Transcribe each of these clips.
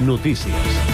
Noticias.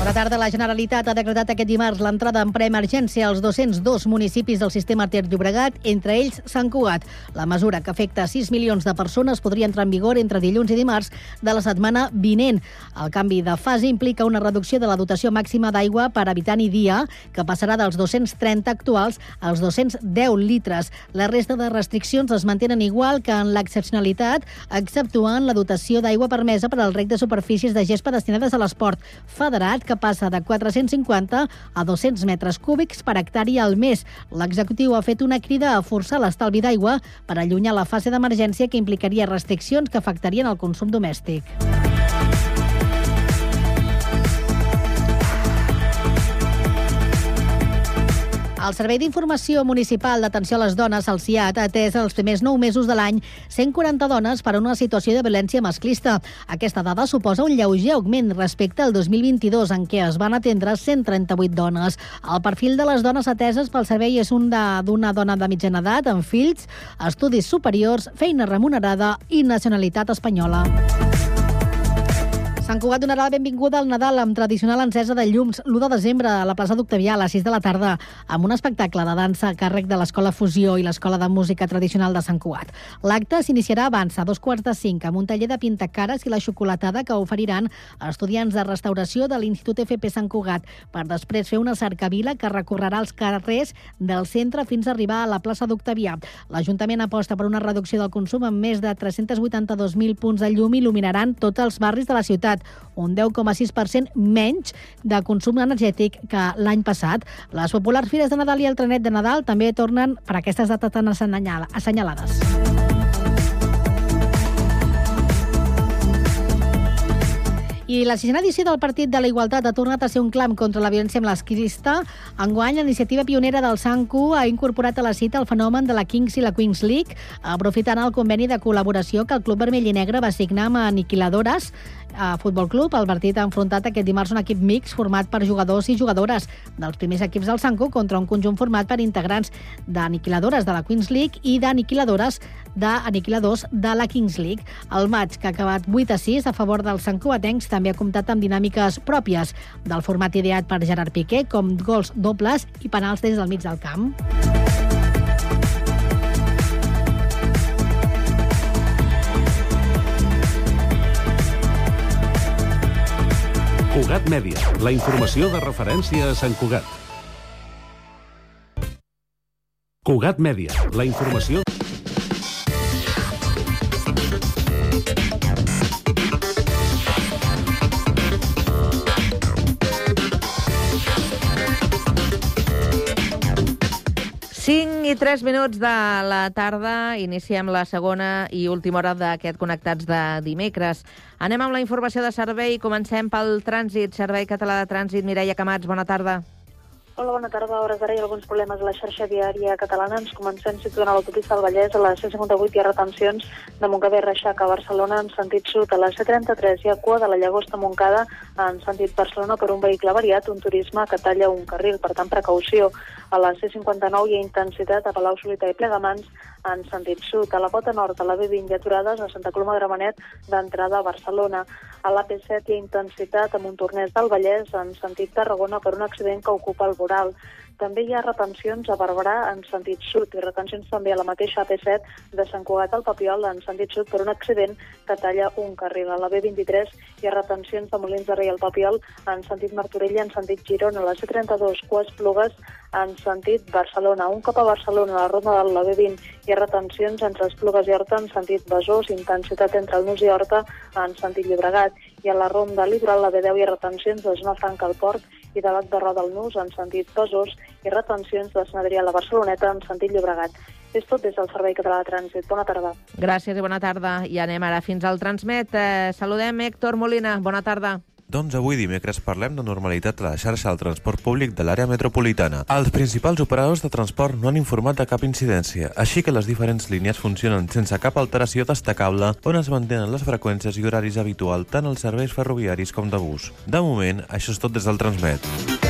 Bona tarda. La Generalitat ha decretat aquest dimarts l'entrada en preemergència als 202 municipis del sistema Ter Llobregat, entre ells Sant Cugat. La mesura, que afecta 6 milions de persones, podria entrar en vigor entre dilluns i dimarts de la setmana vinent. El canvi de fase implica una reducció de la dotació màxima d'aigua per habitant i dia, que passarà dels 230 actuals als 210 litres. La resta de restriccions es mantenen igual que en l'excepcionalitat, exceptuant la dotació d'aigua permesa per al rec de superfícies de gespa destinades a l'esport federat, que passa de 450 a 200 metres cúbics per hectàrea al mes. L'executiu ha fet una crida a forçar l'estalvi d'aigua per allunyar la fase d'emergència que implicaria restriccions que afectarien el consum domèstic. El Servei d'Informació Municipal d'Atenció a les Dones, el CIAT, ha atès els primers nou mesos de l'any 140 dones per a una situació de violència masclista. Aquesta dada suposa un lleuger augment respecte al 2022, en què es van atendre 138 dones. El perfil de les dones ateses pel servei és un d'una dona de mitjana edat, amb fills, estudis superiors, feina remunerada i nacionalitat espanyola. Sant Cugat donarà la benvinguda al Nadal amb tradicional encesa de llums l'1 de desembre a la plaça d'Octavià a les 6 de la tarda amb un espectacle de dansa a càrrec de l'Escola Fusió i l'Escola de Música Tradicional de Sant Cugat. L'acte s'iniciarà abans, a dos quarts de cinc, amb un taller de pintacares i la xocolatada que oferiran estudiants de restauració de l'Institut FP Sant Cugat per després fer una cercavila que recorrerà els carrers del centre fins a arribar a la plaça d'Octavià. L'Ajuntament aposta per una reducció del consum amb més de 382.000 punts de llum il·luminaran tots els barris de la ciutat un 10,6% menys de consum energètic que l'any passat. Les populars fires de Nadal i el trenet de Nadal també tornen per aquestes dates tan assenyalades. I la sisena edició del Partit de la Igualtat ha tornat a ser un clam contra la violència masclista. Enguany, la iniciativa pionera del SANCU ha incorporat a la cita el fenomen de la Kings i la Queens League, aprofitant el conveni de col·laboració que el Club Vermell i Negre va signar amb Aniquiladores a Futbol Club. El partit ha enfrontat aquest dimarts un equip mix format per jugadors i jugadores dels primers equips del Sanco contra un conjunt format per integrants d'aniquiladores de la Queens League i d'aniquiladores d'aniquiladors de la Kings League. El maig, que ha acabat 8 a 6 a favor dels sancoatencs, també ha comptat amb dinàmiques pròpies del format ideat per Gerard Piqué, com gols dobles i penals des del mig del camp. Cugat Mèdia, la informació de referència a Sant Cugat. Cugat Mèdia, la informació... i tres minuts de la tarda. Iniciem la segona i última hora d'aquest Connectats de dimecres. Anem amb la informació de servei. Comencem pel trànsit. Servei Català de Trànsit. Mireia Camats, bona tarda. Hola, bona tarda. A hores d'ara hi ha alguns problemes a la xarxa viària catalana. Ens comencem situant a l'autopista del Vallès. A la C58 hi ha retencions de Montcada i Reixac a Barcelona en sentit sud. A la C33 hi ha cua de la Llagosta Montcada en sentit Barcelona per un vehicle variat, un turisme que talla un carril. Per tant, precaució. A la C59 hi ha intensitat a Palau Solità i Plegamans en sentit sud. A la pota nord, a la B20 hi ha aturades a Santa Coloma de Gramenet d'entrada a Barcelona. A l'AP7 hi ha intensitat a Montornès del Vallès en sentit Tarragona per un accident que ocupa el voral. També hi ha retencions a Barberà en sentit sud i retencions també a la mateixa AP7 de Sant Cugat al Papiol en sentit sud per un accident que talla un carril. A la B23 hi ha retencions de Molins de Rei al Papiol en sentit Martorell en sentit Girona. A la C32 Cues Plugues en sentit Barcelona. Un cop a Barcelona, a la ronda de la B20, hi ha retencions entre Esplugues i Horta en sentit Besòs, intensitat entre el Nus i Horta en sentit Llobregat. I a la ronda litoral, la B10, hi ha retencions de zona franca al port i de l'Ac de Roda al Nus en sentit Besòs i retencions de Sant Adrià a la Barceloneta en sentit Llobregat. És tot des del Servei Català de Trànsit. Bona tarda. Gràcies i bona tarda. I anem ara fins al Transmet. Eh, saludem Héctor Molina. Bona tarda. Doncs avui dimecres parlem de normalitat a la xarxa del transport públic de l'àrea metropolitana. Els principals operadors de transport no han informat de cap incidència, així que les diferents línies funcionen sense cap alteració destacable on es mantenen les freqüències i horaris habitual tant als serveis ferroviaris com de bus. De moment, això és tot des del Transmet.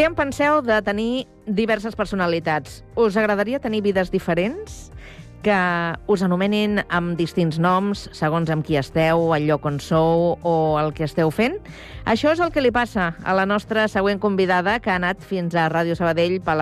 Què en penseu de tenir diverses personalitats? Us agradaria tenir vides diferents? Que us anomenin amb distints noms, segons amb qui esteu, el lloc on sou o el que esteu fent? Això és el que li passa a la nostra següent convidada, que ha anat fins a Ràdio Sabadell per,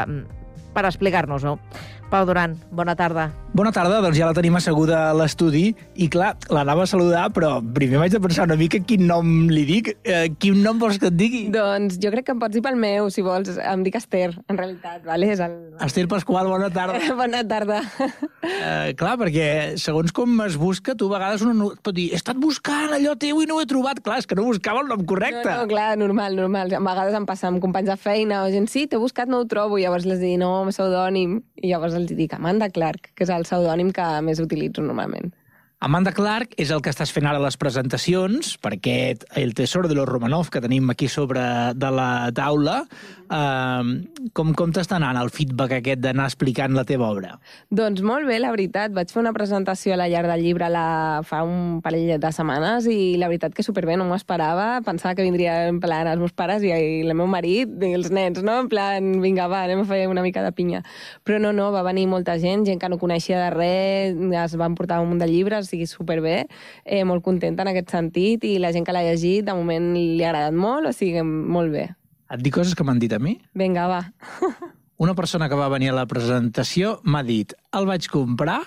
per explicar-nos-ho. Pau Duran, bona tarda. Bona tarda, doncs ja la tenim asseguda a l'estudi i clar, l'anava a saludar, però primer vaig a pensar una mica quin nom li dic. Eh, quin nom vols que et digui? Doncs jo crec que em pots dir pel meu, si vols. Em dic Esther, en realitat, vale? És el... Esther Pasqual, bona tarda. bona tarda. Eh, clar, perquè segons com es busca, tu a vegades uno pot dir he estat buscant allò teu i no ho he trobat. Clar, és que no buscava el nom correcte. No, no, clar, normal, normal. A vegades em passa amb companys de feina o gent, sí, t'he buscat, no ho trobo. I llavors les dic, no, pseudònim. I llavors els dic Amanda Clark, que és el pseudònim que més utilitzo normalment. Amanda Clark és el que estàs fent ara les presentacions per aquest El Tesoro de los Romanov que tenim aquí sobre de la taula. Com, com t'està anant el feedback aquest d'anar explicant la teva obra? Doncs molt bé, la veritat. Vaig fer una presentació a la llar del llibre la... fa un parell de setmanes i la veritat que superbé, no m'ho esperava. Pensava que vindria en plan els meus pares i el meu marit i els nens, no? En plan, vinga, va, anem a fer una mica de pinya. Però no, no, va venir molta gent, gent que no coneixia de res, es van portar un munt de llibres, o sigui, superbé, eh, molt contenta en aquest sentit i la gent que l'ha llegit de moment li ha agradat molt, o sigui, molt bé. Et dic coses que m'han dit a mi? Vinga, va. Una persona que va venir a la presentació m'ha dit el vaig comprar,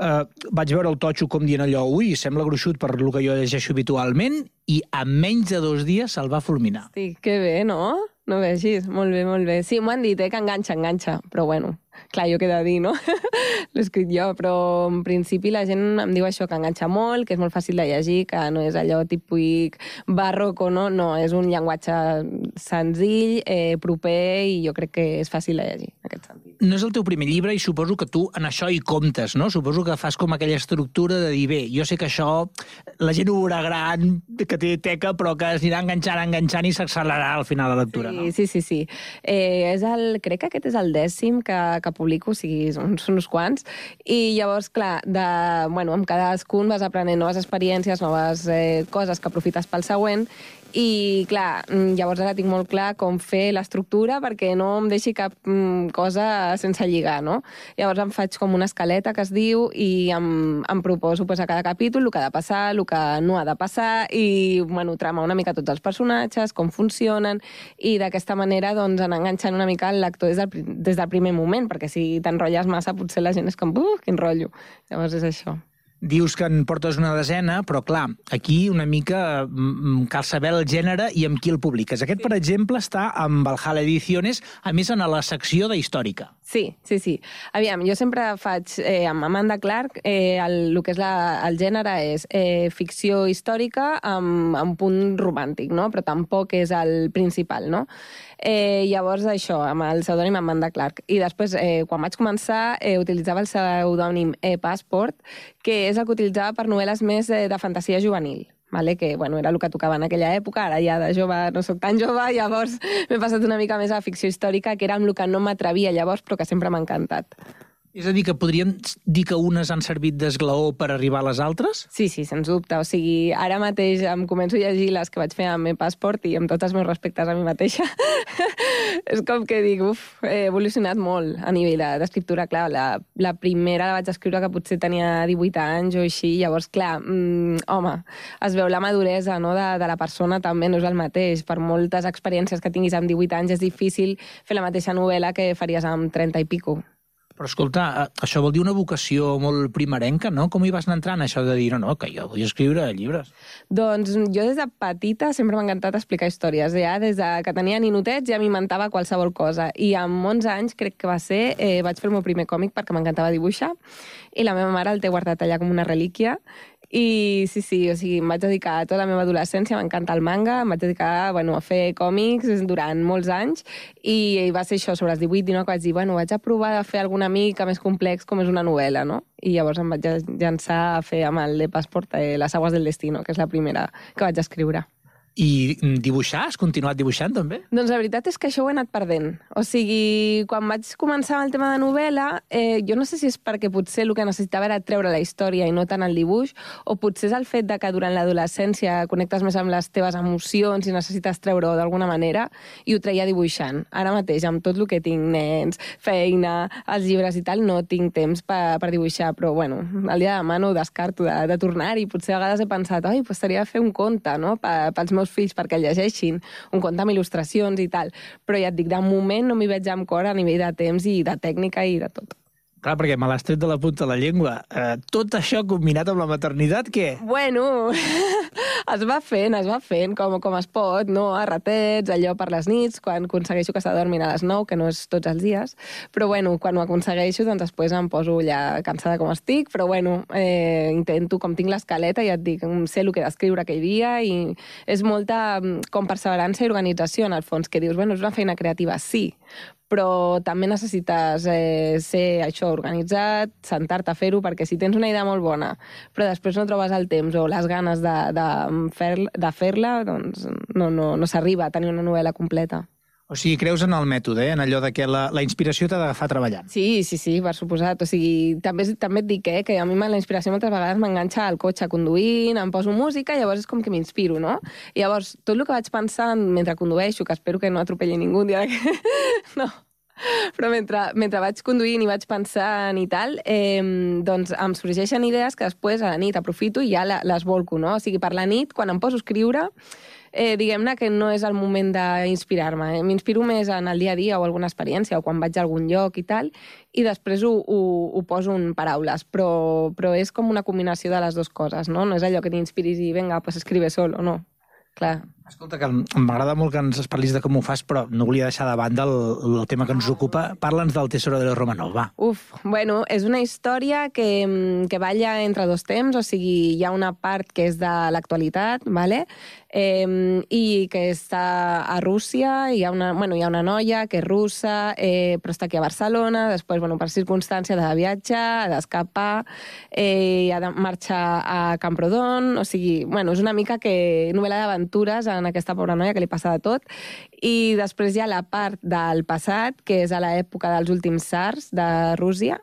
eh, vaig veure el totxo com dient allò, ui, sembla gruixut per lo que jo llegeixo habitualment, i en menys de dos dies se'l va fulminar. Sí, que bé, no? No vegis, molt bé, molt bé. Sí, m'ho han dit, eh, que enganxa, enganxa, però bueno, clar, jo què he de dir, no? L'he escrit jo, però en principi la gent em diu això, que enganxa molt, que és molt fàcil de llegir, que no és allò típic barroco, no? No, és un llenguatge senzill, eh, proper, i jo crec que és fàcil de llegir, en aquest sentit. No és el teu primer llibre i suposo que tu en això hi comptes, no? Suposo que fas com aquella estructura de dir, bé, jo sé que això la gent ho veurà gran, que té teca, però que es anirà enganxant, enganxant i s'accelerarà al final de la lectura, sí, no? Sí, sí, sí. Eh, és el, crec que aquest és el dècim que, que publico, o sigui, són, són uns quants, i llavors, clar, de, bueno, amb cadascun vas aprenent noves experiències, noves eh, coses que aprofites pel següent, i, clar, mm, llavors ara tinc molt clar com fer l'estructura perquè no em deixi cap mm, cosa sense lligar, no? Llavors em faig com una escaleta que es diu i em, em proposo pues, a cada capítol el que ha de passar, el que no ha de passar i, bueno, trama una mica tots els personatges, com funcionen i d'aquesta manera doncs anar enganxant una mica el lector des del, des del primer moment, perquè si t'enrotlles massa potser la gent és com, uh, quin rotllo. Llavors és això. Dius que en portes una desena, però clar, aquí una mica mm, cal saber el gènere i amb qui el publiques. Aquest, per exemple, està amb Valhalla Ediciones, a més en la secció de històrica. Sí, sí, sí. Aviam, jo sempre faig, eh, amb Amanda Clark, eh, el, el que és la, el gènere és eh, ficció històrica amb, amb punt romàntic, no? Però tampoc és el principal, no? Eh, llavors, això, amb el pseudònim Amanda Clark. I després, eh, quan vaig començar, eh, utilitzava el pseudònim eh, Passport, que és el que utilitzava per novel·les més eh, de fantasia juvenil vale? que bueno, era el que tocava en aquella època, ara ja de jove no sóc tan jove, llavors m'he passat una mica més a ficció històrica, que era amb el que no m'atrevia llavors, però que sempre m'ha encantat. És a dir, que podríem dir que unes han servit d'esglaó per arribar a les altres? Sí, sí, sens dubte. O sigui, ara mateix em començo a llegir les que vaig fer amb el passport i amb tots els meus respectes a mi mateixa. és com que dic, uf, he evolucionat molt a nivell de- d'escriptura. Clar, la, la primera la vaig escriure que potser tenia 18 anys o així, llavors, clar, mm, home, es veu la maduresa no, de, de la persona també, no és el mateix. Per moltes experiències que tinguis amb 18 anys és difícil fer la mateixa novel·la que faries amb 30 i pico. Però escolta, eh, això vol dir una vocació molt primerenca, no? Com hi vas anar entrant, això de dir, no, no, que jo vull escriure llibres? Doncs jo des de petita sempre m'ha encantat explicar històries. Ja des de que tenia ninotets ja m'inventava qualsevol cosa. I amb 11 anys, crec que va ser, eh, vaig fer el meu primer còmic perquè m'encantava dibuixar i la meva mare el té guardat allà com una relíquia i sí, sí, o sigui, em vaig dedicar tota la meva adolescència, m'encanta el manga, em vaig dedicar bueno, a fer còmics durant molts anys i va ser això, sobre els 18-19, que vaig dir, bueno, vaig a provar de fer alguna mica més complex com és una novel·la, no? I llavors em vaig llançar a fer amb el de Passport eh, Les aguas del destino, que és la primera que vaig escriure. I mm, dibuixar? Has continuat dibuixant, també? Doncs la veritat és que això ho he anat perdent. O sigui, quan vaig començar el tema de novel·la, eh, jo no sé si és perquè potser el que necessitava era treure la història i no tant el dibuix, o potser és el fet de que durant l'adolescència connectes més amb les teves emocions i necessites treure-ho d'alguna manera, i ho treia dibuixant. Ara mateix, amb tot el que tinc, nens, feina, els llibres i tal, no tinc temps per, per dibuixar, però bueno, el dia de demà no ho descarto de, de tornar-hi. Potser a vegades he pensat, oi, pues estaria a fer un conte, no?, pels meus fills perquè llegeixin, un conte amb il·lustracions i tal. Però ja et dic, de moment no m'hi veig amb cor a nivell de temps i de tècnica i de tot. Clar, perquè me l'has tret de la punta de la llengua. Eh, tot això combinat amb la maternitat, què? Bueno, es va fent, es va fent com, com es pot, no? A ratets, allò per les nits, quan aconsegueixo que s'adormin a les 9, que no és tots els dies. Però bueno, quan ho aconsegueixo, doncs després em poso ja cansada com estic, però bueno, eh, intento, com tinc l'escaleta, ja et dic, sé el que he d'escriure aquell dia i és molta com perseverança i organització, en el fons, que dius, bueno, és una feina creativa, sí, però també necessites eh, ser això organitzat, sentar-te a fer-ho, perquè si tens una idea molt bona, però després no trobes el temps o les ganes de, de, fer, de fer-la, doncs no, no, no s'arriba a tenir una novel·la completa. O sigui, creus en el mètode, eh? en allò de que la, la inspiració t'ha d'agafar treballant. Sí, sí, sí, per suposat. O sigui, també, també et dic eh, que a mi la inspiració moltes vegades m'enganxa al cotxe conduint, em poso música, i llavors és com que m'inspiro, no? I llavors, tot el que vaig pensant mentre condueixo, que espero que no atropelli ningú un dia que... no, però mentre, mentre vaig conduint i vaig pensant i tal, eh, doncs em sorgeixen idees que després a la nit aprofito i ja les volco, no? O sigui, per la nit, quan em poso a escriure, eh, diguem-ne que no és el moment d'inspirar-me. Eh? M'inspiro més en el dia a dia o alguna experiència o quan vaig a algun lloc i tal, i després ho, ho, ho poso en paraules, però, però és com una combinació de les dues coses, no? No és allò que t'inspiris i vinga, pues escribe solo, no. Clar. Escolta, que m'agrada molt que ens parlis de com ho fas, però no volia deixar de banda el, el tema que ens ocupa. Parla'ns del Tesoro de los Romanov, va. Uf, bueno, és una història que, que balla entre dos temps, o sigui, hi ha una part que és de l'actualitat, ¿vale? eh, i que està a Rússia, hi ha una, bueno, hi ha una noia que és russa, eh, però està aquí a Barcelona, després, bueno, per circumstància de viatge, d'escapar, eh, ha de marxar a Camprodon, o sigui, bueno, és una mica que novel·la d'aventures en aquesta pobra noia que li passa de tot. I després hi ha la part del passat, que és a l'època dels últims SARS de Rússia,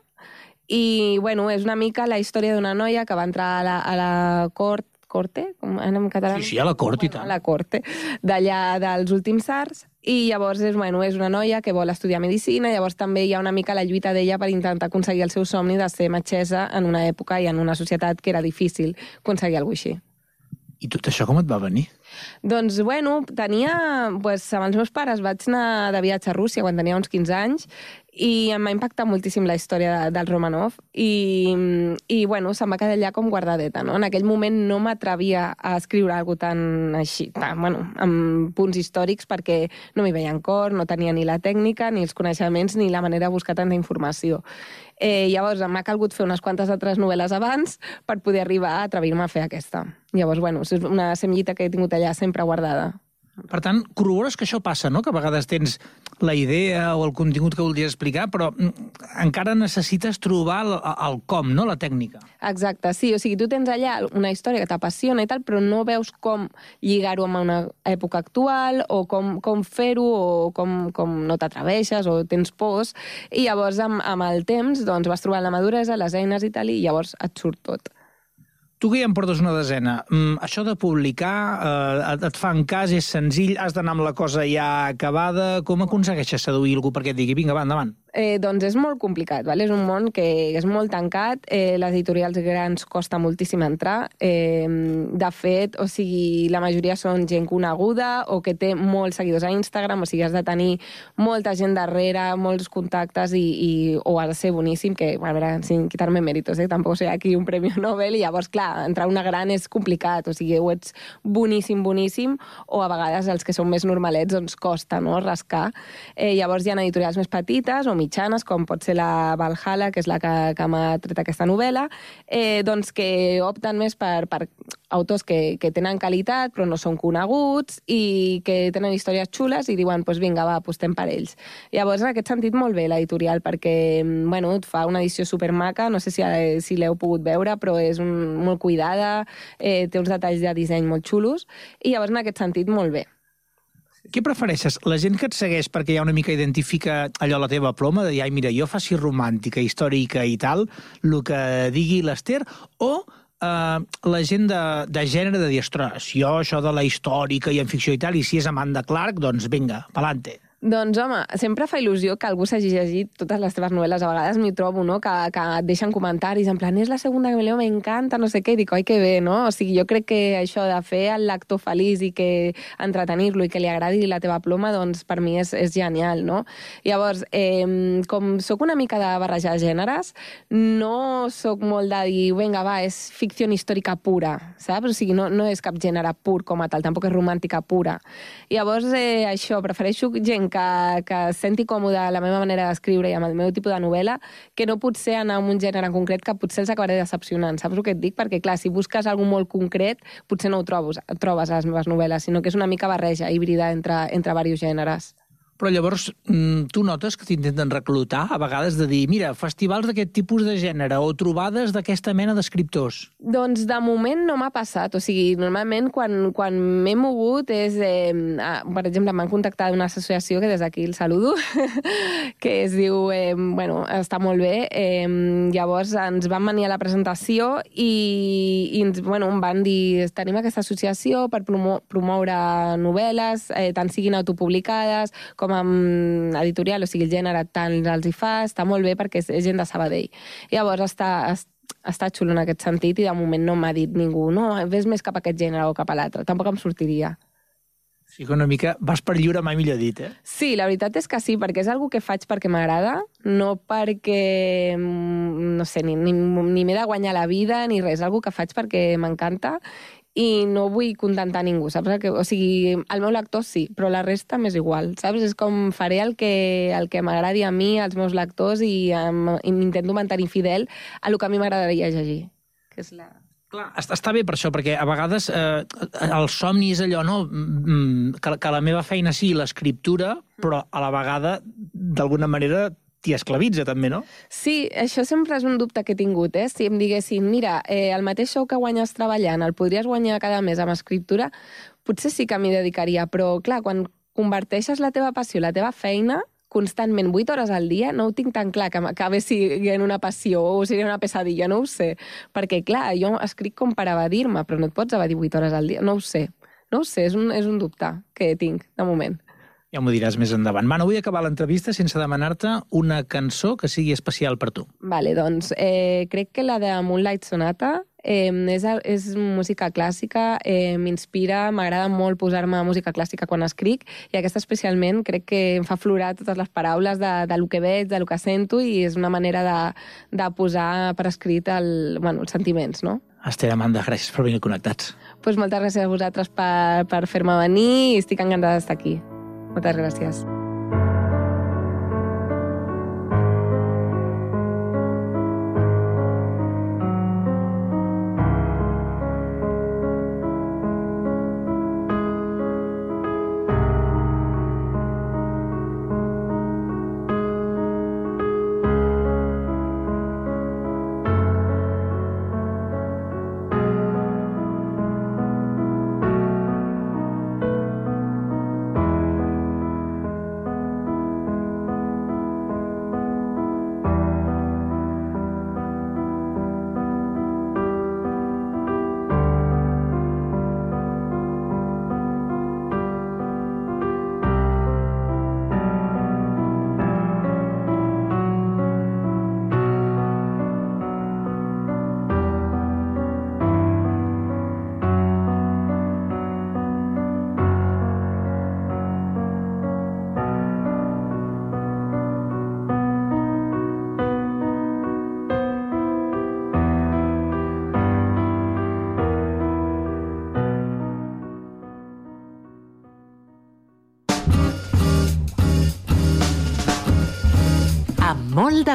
i, bueno, és una mica la història d'una noia que va entrar a la, a la cort corte, com en català. Sí, sí, a la cort i tant. A la corte, d'allà dels últims SARS, i llavors és, bueno, és una noia que vol estudiar medicina, llavors també hi ha una mica la lluita d'ella per intentar aconseguir el seu somni de ser metgessa en una època i en una societat que era difícil aconseguir alguna així. I tot això com et va venir? Doncs, bueno, tenia... Pues, amb els meus pares vaig anar de viatge a Rússia quan tenia uns 15 anys i em va impactar moltíssim la història de, del Romanov i, i bueno, se'm va quedar allà com guardadeta. No? En aquell moment no m'atrevia a escriure alguna tan així, tan, bueno, amb punts històrics perquè no m'hi veia en cor, no tenia ni la tècnica, ni els coneixements, ni la manera de buscar tanta informació. Eh, llavors m'ha calgut fer unes quantes altres novel·les abans per poder arribar a atrevir-me a fer aquesta. Llavors, bueno, és una semillita que he tingut allà sempre guardada. Per tant, corrobores que això passa, no? Que a vegades tens la idea o el contingut que voldries explicar, però mm, encara necessites trobar el, el com, no? La tècnica. Exacte, sí. O sigui, tu tens allà una història que t'apassiona i tal, però no veus com lligar-ho amb una època actual o com, com fer-ho o com, com no t'atreveixes o tens pors. I llavors, amb, amb el temps, doncs, vas trobant la maduresa, les eines i tal, i llavors et surt tot. Tu que ja em portes una desena, mm, això de publicar eh, et, et fan cas, és senzill, has d'anar amb la cosa ja acabada, com aconsegueixes seduir algú perquè et digui, vinga, va, endavant? Eh, doncs és molt complicat, vale? és un món que és molt tancat, eh, les editorials grans costa moltíssim entrar. Eh, de fet, o sigui, la majoria són gent coneguda o que té molts seguidors a Instagram, o sigui, has de tenir molta gent darrere, molts contactes i, i o ha de ser boníssim, que, a veure, sin quitar-me méritos, eh? tampoc sé aquí un premi Nobel i llavors, clar, entrar una gran és complicat, o sigui, o ets boníssim, boníssim, o a vegades els que són més normalets doncs costa no? rascar. Eh, llavors hi ha editorials més petites o mitjanes, com pot ser la Valhalla, que és la que, que m'ha tret aquesta novel·la, eh, doncs que opten més per, per autors que, que tenen qualitat però no són coneguts i que tenen històries xules i diuen, doncs pues vinga, va, apostem per ells. Llavors, en aquest sentit, molt bé l'editorial, perquè bueno, et fa una edició supermaca, no sé si, si l'heu pogut veure, però és un, molt cuidada, eh, té uns detalls de disseny molt xulos, i llavors, en aquest sentit, molt bé. Què prefereixes? La gent que et segueix perquè ja una mica identifica allò la teva ploma, de dir, ai, mira, jo faci romàntica, històrica i tal, el que digui l'Ester, o eh, la gent de, de gènere de dir, ostres, jo això de la històrica i en ficció i tal, i si és Amanda Clark, doncs vinga, pelante. Doncs, home, sempre fa il·lusió que algú s'hagi llegit totes les teves novel·les. A vegades m'hi trobo, no?, que, que et deixen comentaris, en plan, és la segona que me leo, m'encanta, no sé què, i dic, oi, que bé, no? O sigui, jo crec que això de fer el lector feliç i que entretenir-lo i que li agradi la teva ploma, doncs, per mi és, és genial, no? Llavors, eh, com sóc una mica de barrejar gèneres, no sóc molt de dir, vinga, va, és ficció històrica pura, saps? O sigui, no, no és cap gènere pur com a tal, tampoc és romàntica pura. Llavors, eh, això, prefereixo gent que, que senti còmode la meva manera d'escriure i amb el meu tipus de novel·la, que no potser anar en un gènere en concret que potser els acabaré decepcionant. Saps el que et dic? Perquè, clar, si busques alguna molt concret, potser no ho trobes, trobes a les meves novel·les, sinó que és una mica barreja, híbrida entre, entre diversos gèneres. Però llavors mm, tu notes que t'intenten reclutar a vegades de dir, mira, festivals d'aquest tipus de gènere o trobades d'aquesta mena d'escriptors? Doncs de moment no m'ha passat. O sigui, normalment quan, quan m'he mogut és... Eh, per exemple, m'han contactat una associació que des d'aquí el saludo, que es diu... Eh, bueno, està molt bé. Eh, llavors ens van venir a la presentació i, i ens, bueno, em van dir tenim aquesta associació per promo promoure novel·les, eh, tant siguin autopublicades com com a editorial, o sigui, el gènere tant els hi fa, està molt bé perquè és gent de Sabadell. Llavors està, està xulo en aquest sentit i de moment no m'ha dit ningú no, ves més cap a aquest gènere o cap a l'altre. Tampoc em sortiria. Sí que una mica vas per lliure, mai millor dit, eh? Sí, la veritat és que sí, perquè és algo que faig perquè m'agrada, no perquè, mm, no sé, ni, ni, ni m'he de guanyar la vida ni res, és algo que faig perquè m'encanta i no vull contentar ningú, saps? Que, o sigui, el meu lector sí, però la resta m'és igual, saps? És com faré el que, el que m'agradi a mi, als meus lectors, i, um, i m'intento mantenir fidel a el que a mi m'agradaria llegir, que és la... Clar, està bé per això, perquè a vegades eh, el somni és allò, no?, mm, que, que la meva feina sigui l'escriptura, però a la vegada, d'alguna manera, t'hi esclavitza també, no? Sí, això sempre és un dubte que he tingut, eh? Si em diguessin, mira, eh, el mateix sou que guanyes treballant, el podries guanyar cada mes amb escriptura, potser sí que m'hi dedicaria, però clar, quan converteixes la teva passió, la teva feina, constantment 8 hores al dia, no ho tinc tan clar que m'acabi sent una passió o sigui una pesadilla, no ho sé. Perquè, clar, jo escric com per evadir-me, però no et pots evadir 8 hores al dia, no ho sé. No ho sé, és un, és un dubte que tinc, de moment. Ja m'ho diràs més endavant. Va, no vull acabar l'entrevista sense demanar-te una cançó que sigui especial per tu. Vale, doncs eh, crec que la de Moonlight Sonata eh, és, és música clàssica, eh, m'inspira, m'agrada molt posar-me música clàssica quan escric i aquesta especialment crec que em fa florar totes les paraules de, de lo que veig, de lo que sento i és una manera de, de posar per escrit el, bueno, els sentiments, no? Esther Amanda, gràcies per venir connectats. Pues moltes gràcies a vosaltres per, per fer-me venir i estic encantada d'estar aquí. Muchas gracias.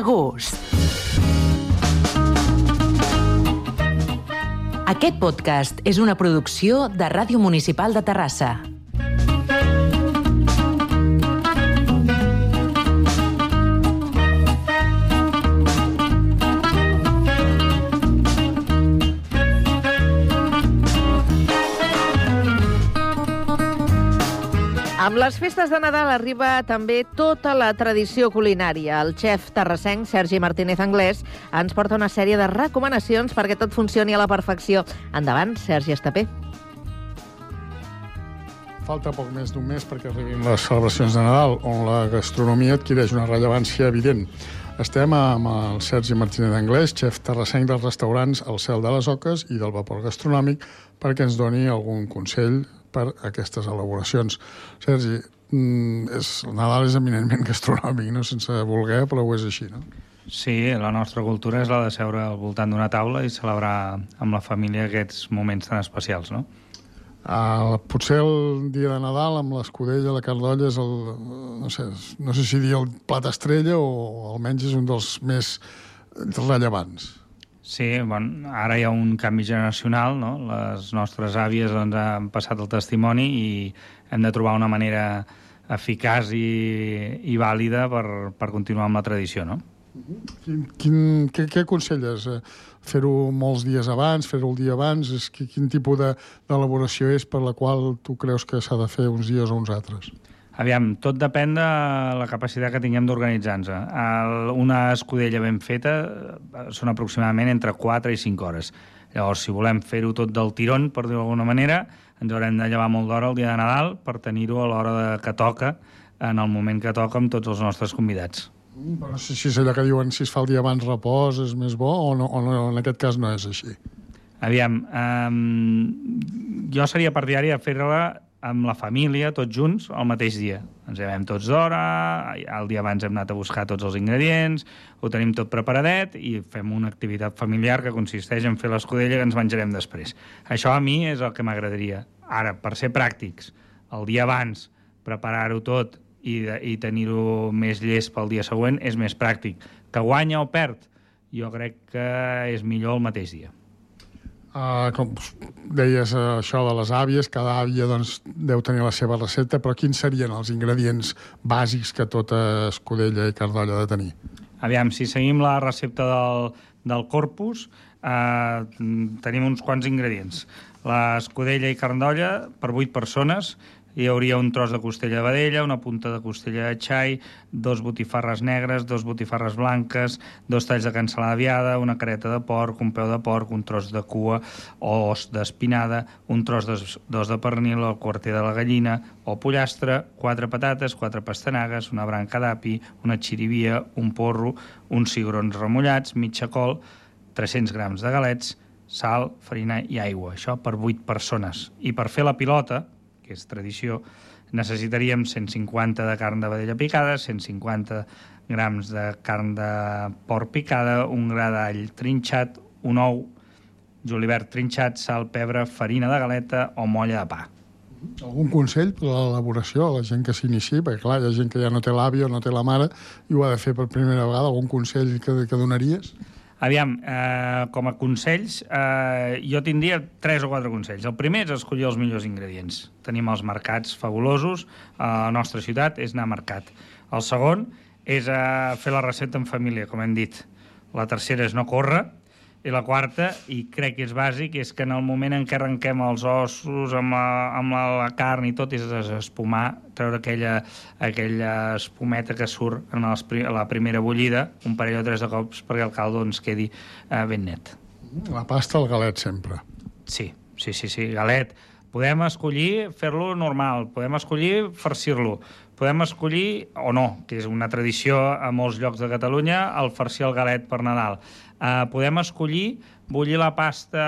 Gust. Aquest podcast és una producció de Ràdio Municipal de Terrassa. Les festes de Nadal arriba també tota la tradició culinària. El xef terrassenc Sergi Martínez Anglès ens porta una sèrie de recomanacions perquè tot funcioni a la perfecció. Endavant, Sergi Estapé. Falta poc més d'un mes perquè arribin les celebracions de Nadal, on la gastronomia adquireix una rellevància evident. Estem amb el Sergi Martínez Anglès, xef terrassenc dels restaurants El Cel de les Oques i del Vapor Gastronòmic, perquè ens doni algun consell per aquestes elaboracions. Sergi, mm, és, el Nadal és eminentment gastronòmic, no? sense voler, però ho és així, no? Sí, la nostra cultura és la de seure al voltant d'una taula i celebrar amb la família aquests moments tan especials, no? Uh, potser el dia de Nadal amb l'escudella, la carn d'olla és el, no sé, no sé si dir el plat estrella o almenys és un dels més rellevants. Sí, bon, ara hi ha un canvi generacional, no? Les nostres àvies doncs, han passat el testimoni i hem de trobar una manera eficaç i, i vàlida per, per continuar amb la tradició, no? Quin, quin, què, què aconselles? Eh, fer-ho molts dies abans, fer-ho el dia abans? És, quin tipus d'elaboració de, és per la qual tu creus que s'ha de fer uns dies o uns altres? Aviam, tot depèn de la capacitat que tinguem d'organitzar-nos. Una escudella ben feta eh, són aproximadament entre 4 i 5 hores. Llavors, si volem fer-ho tot del tirón, per dir-ho d'alguna manera, ens haurem de llevar molt d'hora el dia de Nadal per tenir-ho a l'hora que toca, en el moment que toca amb tots els nostres convidats. Mm, però no sé si és allò que diuen si es fa el dia abans repòs és més bo o, no, o no, en aquest cas no és així. Aviam, um, jo seria partidari de fer-la amb la família, tots junts, el mateix dia. Ens llevem tots d'hora, el dia abans hem anat a buscar tots els ingredients, ho tenim tot preparadet i fem una activitat familiar que consisteix en fer l'escudella que ens menjarem després. Això a mi és el que m'agradaria. Ara, per ser pràctics, el dia abans preparar-ho tot i, i tenir-ho més llest pel dia següent és més pràctic. Que guanya o perd? Jo crec que és millor el mateix dia. Uh, com deies uh, això de les àvies, cada àvia doncs, deu tenir la seva recepta, però quins serien els ingredients bàsics que tota escudella i cardolla ha de tenir? Aviam, si seguim la recepta del, del corpus, uh, tenim uns quants ingredients. L'escudella i cardolla per 8 persones hi hauria un tros de costella de vedella, una punta de costella de xai, dos botifarres negres, dos botifarres blanques, dos talls de cansalada viada, una careta de porc, un peu de porc, un tros de cua o os d'espinada, un tros d'os de pernil o el quarter de la gallina o pollastre, quatre patates, quatre pastanagues, una branca d'api, una xirivia, un porro, uns cigrons remullats, mitja col, 300 grams de galets, sal, farina i aigua. Això per 8 persones. I per fer la pilota, que és tradició, necessitaríem 150 de carn de vedella picada, 150 grams de carn de porc picada, un gra d'all trinxat, un ou, julivert trinxat, sal, pebre, farina de galeta o molla de pa. Algun consell per a l'elaboració a la gent que s'inici? Perquè, clar, hi ha gent que ja no té l'àvia o no té la mare i ho ha de fer per primera vegada. Algun consell que, que donaries? Aviam, eh, com a consells, eh, jo tindria tres o quatre consells. El primer és escollir els millors ingredients. Tenim els mercats fabulosos, a la nostra ciutat és anar a mercat. El segon és eh, fer la recepta en família, com hem dit. La tercera és no córrer, i la quarta, i crec que és bàsic, és que en el moment en què arrenquem els ossos amb la, amb la, la carn i tot, és espumar, treure aquella, aquella espumeta que surt en els, a la primera bullida, un parell o tres de cops perquè el caldo ens quedi eh, ben net. La pasta al galet sempre. Sí, sí, sí, sí, galet. Podem escollir fer-lo normal, podem escollir farcir-lo, podem escollir, o no, que és una tradició a molts llocs de Catalunya, el farcir el galet per Nadal. Uh, podem escollir bullir la pasta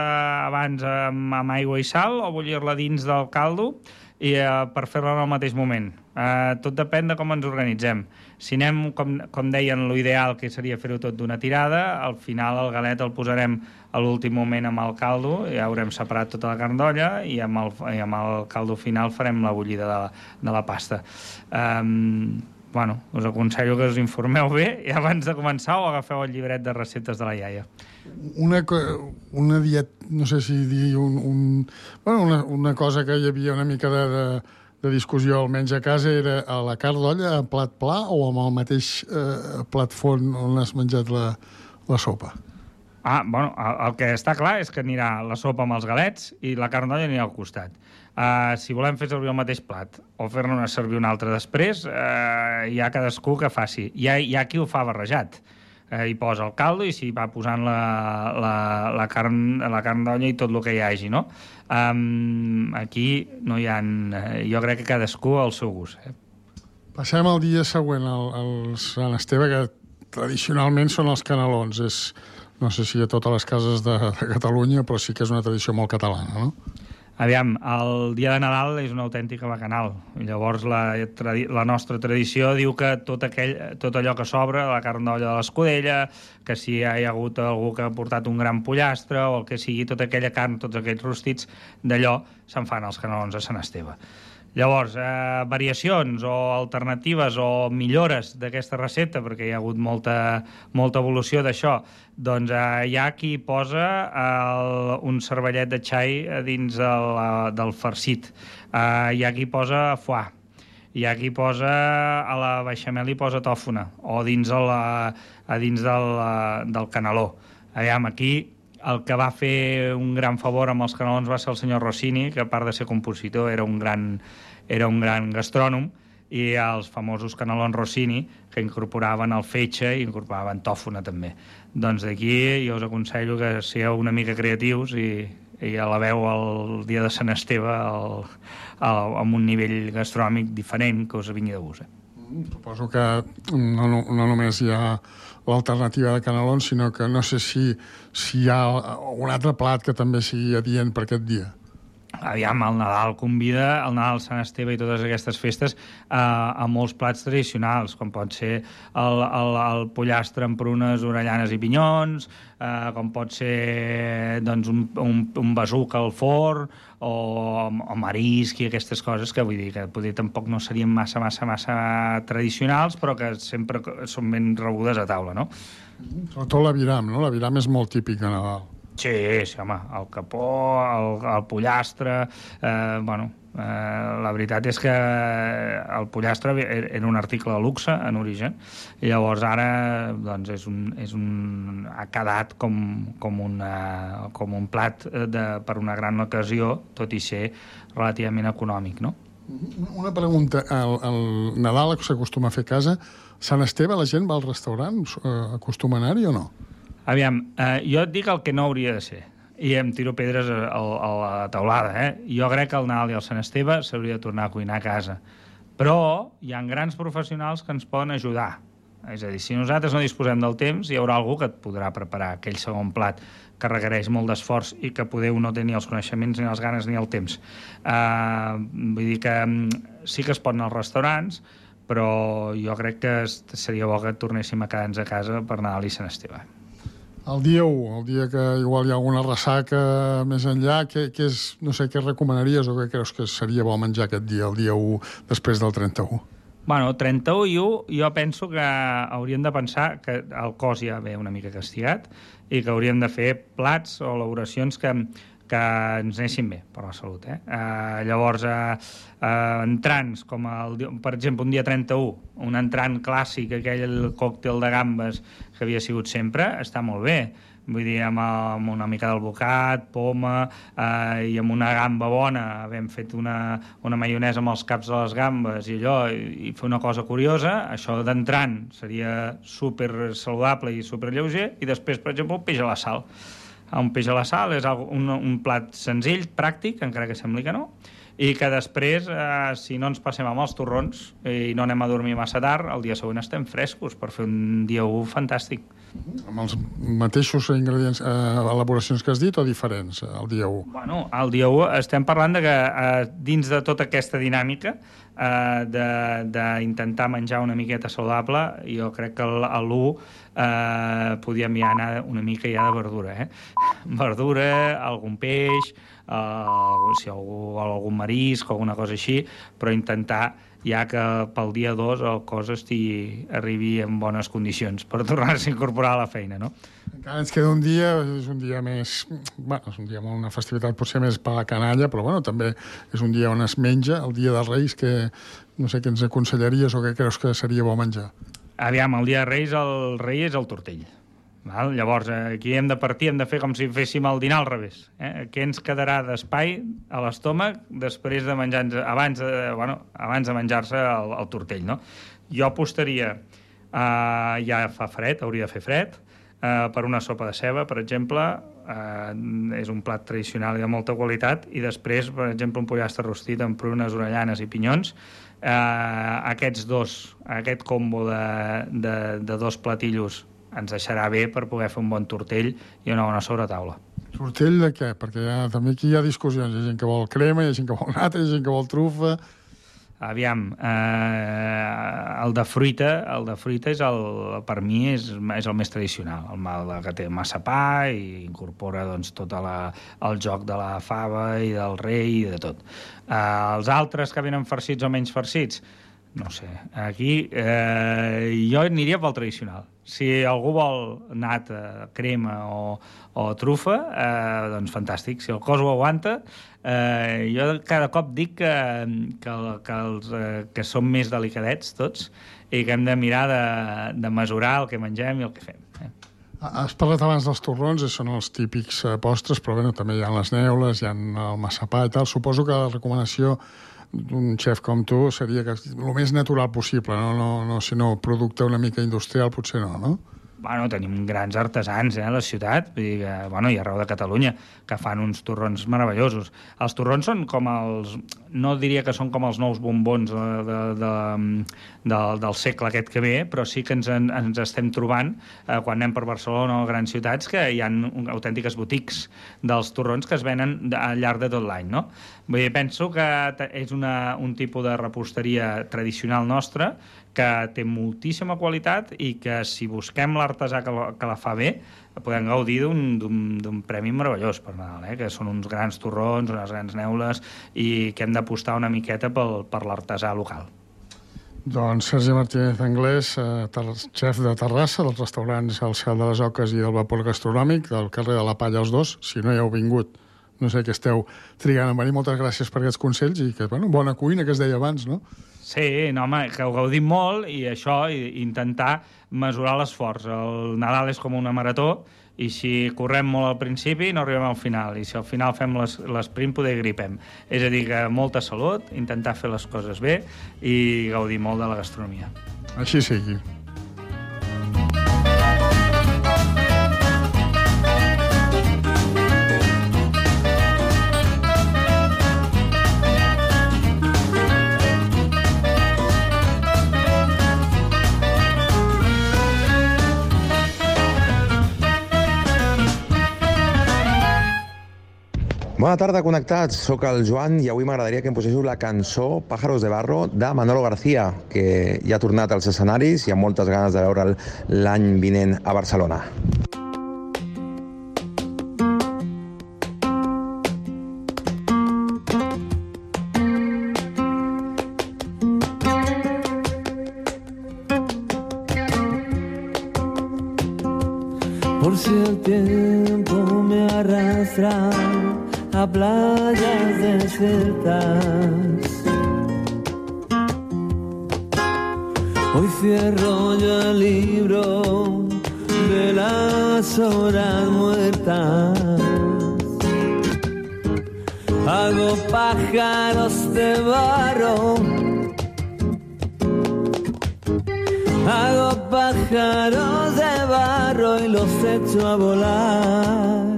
abans amb, amb aigua i sal o bullir-la dins del caldo i uh, per fer-la en el mateix moment. Uh, tot depèn de com ens organitzem. Si anem, com, com deien, l'ideal que seria fer-ho tot d'una tirada, al final el galet el posarem a l'últim moment amb el caldo, ja haurem separat tota la carn d'olla i amb el, i amb el caldo final farem la bullida de la, de la pasta. Um, bueno, us aconsello que us informeu bé i abans de començar o agafeu el llibret de receptes de la iaia. Una, una diet, no sé si dir un, un, bueno, una, una cosa que hi havia una mica de, de, de discussió almenys a casa era a la carn d'olla a plat pla o amb el mateix eh, plat font on has menjat la, la sopa? Ah, bueno, el, el que està clar és que anirà la sopa amb els galets i la carn d'olla anirà al costat. Uh, si volem fer servir el mateix plat o fer-ne servir un altre després, uh, hi ha cadascú que faci. Hi ha, hi ha qui ho fa barrejat. Uh, hi posa el caldo i s'hi va posant la, la, la carn, la carn d'olla i tot el que hi hagi, no? Um, aquí no hi ha... Jo crec que cadascú al seu gust. Eh? Passem al dia següent, al, al Sant Esteve, que tradicionalment són els canelons. És, no sé si a totes les cases de, de Catalunya, però sí que és una tradició molt catalana, no? Aviam, el dia de Nadal és una autèntica bacanal. Llavors la, la nostra tradició diu que tot, aquell, tot allò que sobra, la carn d'olla de l'escudella, que si hi ha hagut algú que ha portat un gran pollastre o el que sigui, tota aquella carn, tots aquells rostits, d'allò se'n fan els canelons a Sant Esteve. Llavors, eh, variacions o alternatives o millores d'aquesta recepta, perquè hi ha hagut molta, molta evolució d'això, doncs eh, hi ha qui posa el, un cervellet de xai a dins el, eh, del farcit. Eh, hi ha qui posa foie. Hi ha qui posa a la beixamel i posa tòfona, o dins, el, a dins del, eh, del caneló. Aviam, aquí el que va fer un gran favor amb els canelons va ser el senyor Rossini, que a part de ser compositor era un gran, era un gran gastrònom, i els famosos canelons Rossini, que incorporaven el fetge i incorporaven tòfona també. Doncs d'aquí jo us aconsello que sigueu una mica creatius i, i eleveu el dia de Sant Esteve al, al, amb un nivell gastronòmic diferent que us vingui de gust. Eh? Suposo que no, no, no només hi ha l'alternativa de canelons, sinó que no sé si, si hi ha un altre plat que també sigui adient per aquest dia. Aviam, el Nadal convida, el Nadal, Sant Esteve i totes aquestes festes a, a molts plats tradicionals, com pot ser el, el, el pollastre amb prunes, orellanes i pinyons, eh, com pot ser doncs, un, un, un besuc al forn, o, o marisc i aquestes coses que vull dir que poder tampoc no serien massa, massa, massa tradicionals, però que sempre són ben rebudes a taula, no? Sobretot l'aviram, no? L'aviram és molt típic de Nadal. Sí, sí, home, el capó, el, el pollastre... Eh, bueno, eh, la veritat és que el pollastre era un article de luxe en origen i llavors ara doncs, és un, és un, ha quedat com, com, una, com un plat de, per una gran ocasió, tot i ser relativament econòmic, no? Una pregunta. El, el Nadal s'acostuma a fer a casa. Sant Esteve, la gent va al restaurant? Eh, acostuma a anar-hi o no? Aviam, eh, jo et dic el que no hauria de ser i em tiro pedres a, a, a la taulada. Eh? Jo crec que el Nadal i el Sant Esteve s'hauria de tornar a cuinar a casa. Però hi ha grans professionals que ens poden ajudar. És a dir, si nosaltres no disposem del temps, hi haurà algú que et podrà preparar aquell segon plat que requereix molt d'esforç i que podeu no tenir els coneixements, ni les ganes, ni el temps. Uh, vull dir que um, sí que es pot anar als restaurants, però jo crec que seria bo que tornéssim a quedar-nos a casa per Nadal i Sant Esteve. El dia 1, el dia que igual hi ha alguna ressaca més enllà, què, què és, no sé, què recomanaries o què creus que seria bo menjar aquest dia, el dia 1, després del 31? Bueno, 31 i 1, jo penso que hauríem de pensar que el cos ja ve una mica castigat i que hauríem de fer plats o elaboracions que, que ens anessin bé per la salut. Eh? Uh, llavors, uh, uh, entrants, com el, per exemple un dia 31, un entrant clàssic, aquell còctel de gambes que havia sigut sempre, està molt bé. Vull dir, amb, amb una mica d'alvocat, poma, eh, i amb una gamba bona. Hem fet una, una maionesa amb els caps de les gambes i allò, i, i fer una cosa curiosa. Això d'entrant seria super saludable i super lleuger. I després, per exemple, un peix a la sal un peix a la sal és un, un plat senzill, pràctic, encara que sembli que no, i que després, eh, si no ens passem amb els torrons i no anem a dormir massa tard, el dia següent estem frescos per fer un dia 1 fantàstic. Amb els mateixos ingredients, eh, elaboracions que has dit o diferents, eh, el dia 1? Bueno, el dia 1 estem parlant de que eh, dins de tota aquesta dinàmica eh, d'intentar menjar una miqueta saludable, jo crec que l'1 eh, podíem ja anar una mica ja de verdura, eh? Verdura, algun peix, eh, si algú algun marisc alguna cosa així, però intentar ja que pel dia 2 el cos estigui, arribi en bones condicions per tornar-se a incorporar a la feina, no? Encara ens queda un dia, és un dia més... Bueno, és un dia amb una festivitat potser més per la canalla, però bueno, també és un dia on es menja, el dia dels Reis, que no sé què ens aconsellaries o què creus que seria bo menjar. Aviam, el dia de Reis, el rei és el tortell. Val? Llavors, eh, aquí hem de partir, hem de fer com si féssim el dinar al revés. Eh? Què ens quedarà d'espai a l'estómac després de menjar abans de, bueno, abans de menjar-se el, el tortell, no? Jo apostaria, eh, ja fa fred, hauria de fer fred, eh, per una sopa de ceba, per exemple, eh, és un plat tradicional i de molta qualitat, i després, per exemple, un pollastre rostit amb prunes, orellanes i pinyons, eh, aquests dos, aquest combo de, de, de dos platillos ens deixarà bé per poder fer un bon tortell i una bona sobretaula. Tortell de què? Perquè ja, també aquí hi ha discussions. Hi ha gent que vol crema, hi ha gent que vol nata, hi ha gent que vol trufa... Aviam, eh, el de fruita, el de fruita és el, per mi és, és el més tradicional, el, el que té massa pa i incorpora doncs, tot la, el joc de la fava i del rei i de tot. Eh, els altres que venen farcits o menys farcits, no sé, aquí eh, jo aniria pel tradicional. Si algú vol nata, crema o, o trufa, eh, doncs fantàstic. Si el cos ho aguanta, eh, jo cada cop dic que, que, que, els, eh, que som més delicadets tots i que hem de mirar de, de mesurar el que mengem i el que fem. Eh? Has parlat abans dels torrons, són els típics eh, postres, però bueno, també hi ha les neules, hi ha el massapà i tal. Suposo que la recomanació d'un xef com tu seria que el més natural possible, no, no, no sinó producte una mica industrial, potser no, no? Bueno, tenim grans artesans eh, a la ciutat, vull dir que, bueno, i arreu de Catalunya, que fan uns torrons meravellosos. Els torrons són com els... No diria que són com els nous bombons de, de, de, de, del segle aquest que ve, però sí que ens, en, ens estem trobant, eh, quan anem per Barcelona o grans ciutats, que hi ha autèntiques botics dels torrons que es venen al llarg de tot l'any, no? Vull dir, penso que és una, un tipus de reposteria tradicional nostra que té moltíssima qualitat i que si busquem l'artesà que, la, que la fa bé podem gaudir d'un premi meravellós per Nadal, eh? que són uns grans torrons, unes grans neules i que hem d'apostar una miqueta pel, per l'artesà local. Doncs Sergi Martínez Anglès, eh, xef de Terrassa, dels restaurants El Cel de les Oques i del Vapor Gastronòmic, del carrer de la Palla els dos. Si no hi heu vingut, no sé què esteu trigant a venir. Moltes gràcies per aquests consells i que, bueno, bona cuina, que es deia abans, no? Sí, no, home, que ho gaudim molt i això, i, intentar mesurar l'esforç. El Nadal és com una marató i si correm molt al principi no arribem al final i si al final fem l'esprint poder gripem. És a dir, que molta salut, intentar fer les coses bé i gaudir molt de la gastronomia. Així sigui. Bona tarda, connectats. Soc el Joan i avui m'agradaria que em poséssiu la cançó Pájaros de Barro de Manolo García, que ja ha tornat als escenaris i amb moltes ganes de veure'l l'any vinent a Barcelona. Por si el tiempo me arrastra a playas desiertas. Hoy cierro yo el libro de las horas muertas. Hago pájaros de barro. Hago pájaros de barro y los echo a volar.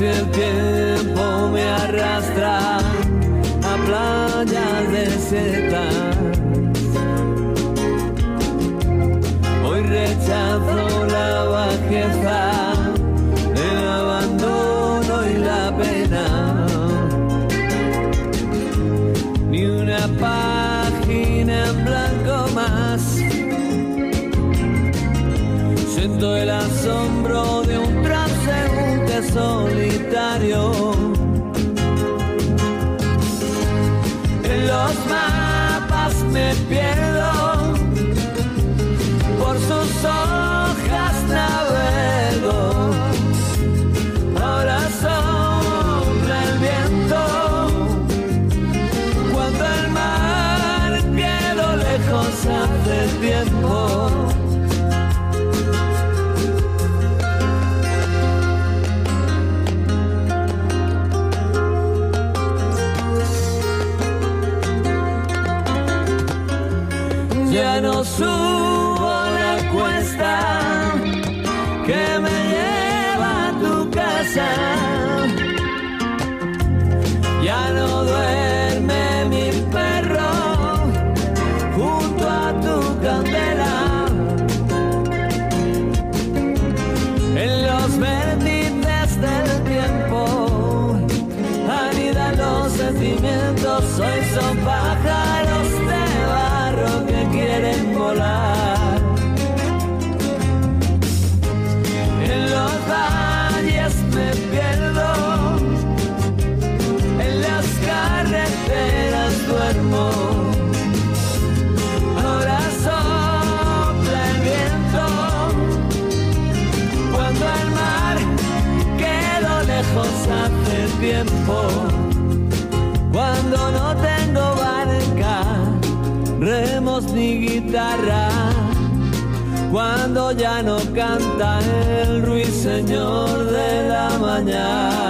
Si el tiempo me arrastra a playas desiertas. Hoy rechazo la bajeza, el abandono y la pena. Ni una página en blanco más. Siento el asombro de un transeúnte 自由。Que Cuando no tengo barca, remos ni guitarra. Cuando ya no canta el ruiseñor de la mañana.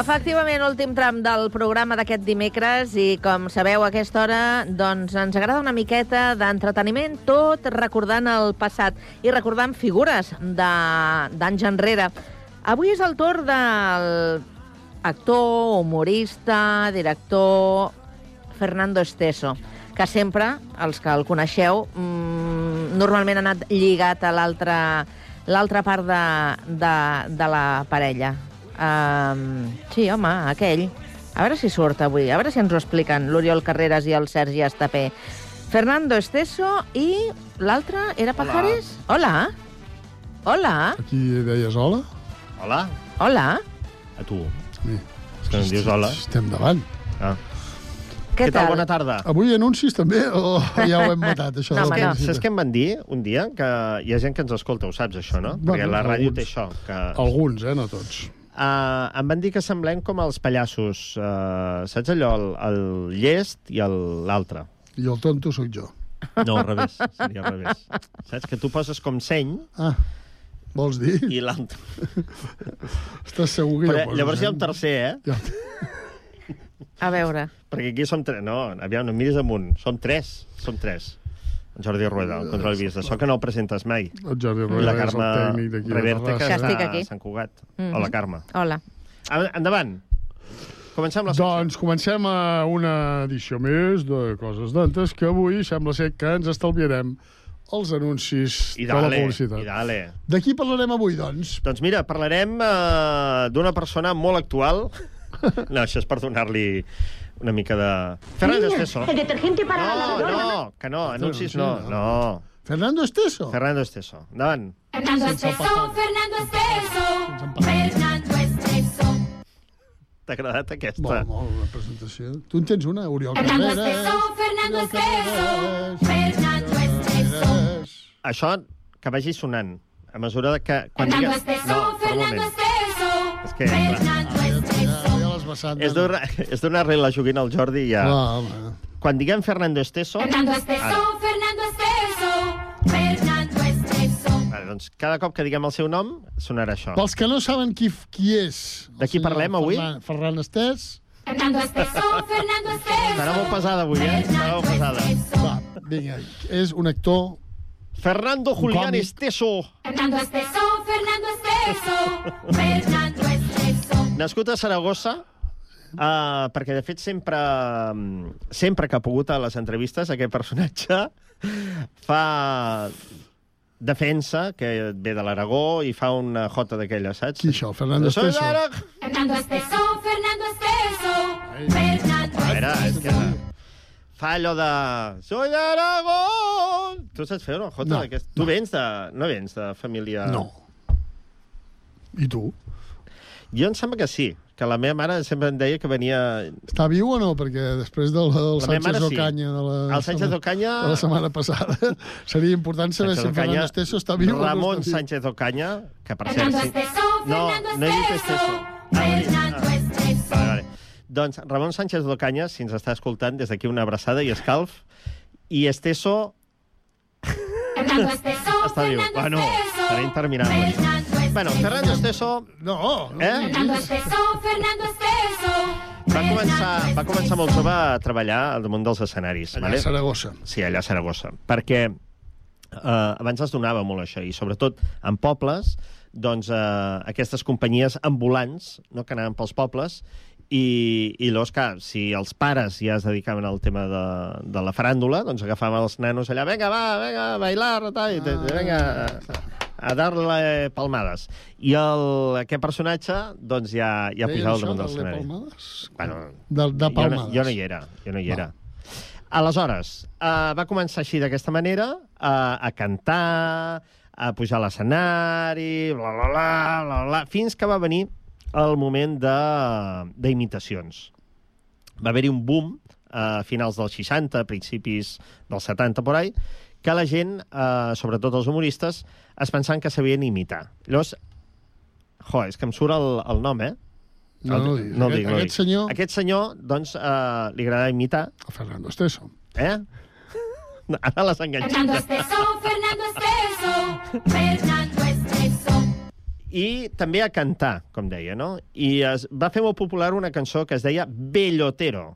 Efectivament, últim tram del programa d'aquest dimecres i, com sabeu, a aquesta hora doncs, ens agrada una miqueta d'entreteniment, tot recordant el passat i recordant figures de- d'anys enrere. Avui és el torn del actor, humorista, director Fernando Esteso, que sempre, els que el coneixeu, mmm, normalment ha anat lligat a l'altra l'altra part de, de, de la parella. Um, sí, home, aquell. A veure si surt avui, a veure si ens ho expliquen l'Oriol Carreras i el Sergi Estapé. Fernando Esteso i l'altre era Pajares? Hola. Hola. Aquí deies hola? Hola. Hola. A tu. Sí. És que no em dius hola. Estem davant. Ah. Què, Què tal? tal? Bona tarda. Avui anuncis també o ja ho hem matat, això? No, de la no. Saps què em van dir un dia? Que hi ha gent que ens escolta, ho saps, això, no? Bueno, Perquè la ràdio alguns. té això. Que... Alguns, eh? No tots. Uh, em van dir que semblem com els pallassos. Uh, saps allò, el, el llest i el- l'altre? I el tonto sóc jo. No, al revés. Seria al revés. Saps? Que tu poses com seny Ah, vols dir? i l'altre. Estàs segur que Però, ja poses, llavors hi ha un eh? tercer, eh? Ja. A veure. Perquè aquí som tres. No, aviam, no em miris amunt. Som tres. Som tres. En Jordi Rueda, el control vist. Això que no el presentes mai. El Jordi Rueda la és el Carme tècnic d'aquí de Reverte, que. Que estic està aquí. a Sant Cugat. Mhm. Hola, Carme. Hola. En- Endavant. Comencem la Doncs comencem a una edició més de Coses d'Antes, que avui sembla ser que ens estalviarem els anuncis I de la dale, publicitat. i dale. De qui parlarem avui, doncs? Doncs mira, parlarem uh, d'una persona molt actual. No, això és per donar-li una mica de... Fernando Esteso. El detergente para la No, lavadora. no, que no, anuncis no, no. no. Fernando Esteso? Fernando Esteso. Endavant. Fernando Esteso, Fernando Esteso, Fernando Esteso. T'ha agradat aquesta? Molt, molt, la presentació. Tu en tens una, Oriol Fernando Carreras. Esteso, Fernando Esteso, Fernando Esteso. Això que vagi sonant a mesura que... Quan Fernando digues... Esteso, No, Fernando. Esteso, És que, clar, Fernando Esteso. Ja l'has vessat. és donar- és donar-li la joguina al Jordi i ja... Clar, home. Quan diguem Fernando Esteso... Fernando Esteso, Ara. Fernando Esteso, Fernando Esteso. Vale, doncs cada cop que diguem el seu nom, sonarà això. Pels que no saben qui, qui és... De qui parlem avui? Ferran, Ferran Estès. Fernando Esteso, Fernando Esteso. Estarà molt pesada avui, eh? Estarà molt pesada. Va, vinga, és un actor... Fernando Julián. Esteso. Fernando Esteso, Fernando Esteso, Fernando Esteso. Nascut a Saragossa, uh, perquè de fet sempre, mm, sempre que ha pogut a les entrevistes aquest personatge fa defensa, que ve de l'Aragó, i fa una jota d'aquella, saps? Qui això, Fernando Esteso? Fernando Esteso, Fernando Esteso, Fernando A veure, és Esteso. que fa allò de... Soy d'Aragó! Tu saps fer una jota No, d'aquesta? Tu vens de... No vens de família... No. I tu? Jo em sembla que sí, que la meva mare sempre em deia que venia... Està viu o no? Perquè després del, del La meva mare Sánchez sí. Ocaña de la, El Sánchez Ocaña- de la setmana passada seria important saber Sánchez si Ocaña, Fernando Esteso està viu Ramon o no està viu. Sánchez Ocaña, que per cert... Fernando. Esteso, No, Fernando no he dit Esteso, Esteso. Fernando Esteso. Vale, vale. Doncs Ramon Sánchez d'Ocaña, si ens està escoltant, des d'aquí una abraçada i escalf. I Esteso Fernando Esteso, està viu. Fernando Bueno, Esteso, serà interminable. Bueno, Fernando Esteso... No, no. Eh? Fernando Esteso, Fernando Esteso, Va començar, va començar molt jove a treballar al damunt dels escenaris. Allà a Saragossa. Sí, allà a Saragossa. Perquè eh, abans es donava molt això, i sobretot en pobles, doncs eh, aquestes companyies ambulants no, que anaven pels pobles i, i llavors, clar, si els pares ja es dedicaven al tema de, de la faràndula, doncs agafaven els nanos allà, vinga, va, vinga, a bailar, tal, i, ah, vinga, a, a dar-le palmades. I el, aquest personatge, doncs, ja, ja pujava al damunt del del de escenari. palmades? Bueno, De, de jo no, palmades. jo no hi era, jo no hi Va. era. Aleshores, uh, va començar així d'aquesta manera, uh, a cantar, a pujar a l'escenari, bla, bla, bla, bla, bla, fins que va venir el moment de- d'imitacions. Va haver-hi un boom a finals dels 60, principis dels 70, por ahí, que la gent, eh, sobretot els humoristes, es pensaven que sabien imitar. Llavors, jo, és que em surt el, el nom, eh? No, no. No el Aquest- dic, no aquest dic. senyor- Aquest senyor, doncs, eh, li agrada imitar. A Fernando Esteso. Eh? Ara l'has enganxat. Fernando Esteso, Fernando Esteso, Fernando. I també a cantar, com deia, no? I es va fer molt popular una cançó que es deia Bellotero.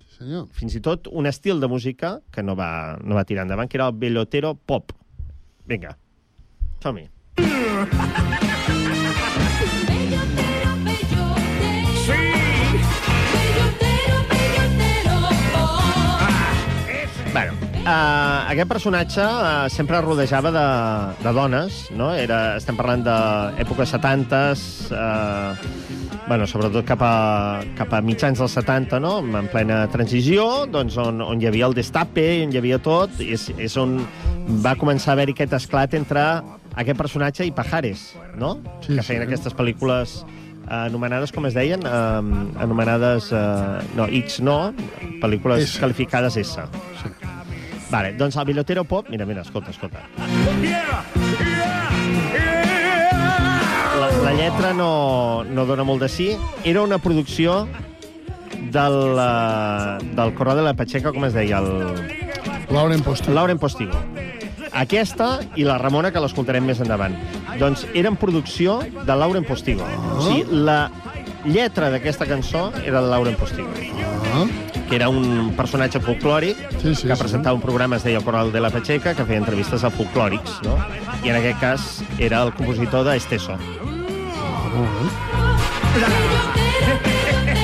Sí, senyor. Fins i tot un estil de música que no va, no va tirar endavant, que era el Bellotero pop. Vinga, som-hi. uh, aquest personatge uh, sempre rodejava de, de dones, no? Era, estem parlant d'èpoques 70s, uh, bueno, sobretot cap a, cap a mitjans dels 70, no? En plena transició, doncs on, on hi havia el destape, on hi havia tot, i és, és on va començar a haver-hi aquest esclat entre aquest personatge i Pajares, no? Sí, que feien sí. aquestes pel·lícules eh, anomenades, com es deien? Um, anomenades... Uh, no, X no, pel·lícules S. qualificades S. Sí. Vale, doncs el Bilotero Pop... Mira, mira, escolta, escolta. La, la lletra no, no dona molt de sí. Era una producció del, uh, del Corrao de la Pacheca, com es deia? El... Lauren Postigo. Lauren Postigo. Aquesta i la Ramona, que l'escoltarem més endavant. Doncs eren producció de Lauren Postigo. O sigui, la lletra d'aquesta cançó era de Lauren Postigo. Ah. Que era un personatge folclòric Sí, sí, que sí. presentava un programa, es deia Coral de la Pacheca, que feia entrevistes a folclòrics, no? I en aquest cas era el compositor d'Esteso. Molt bé.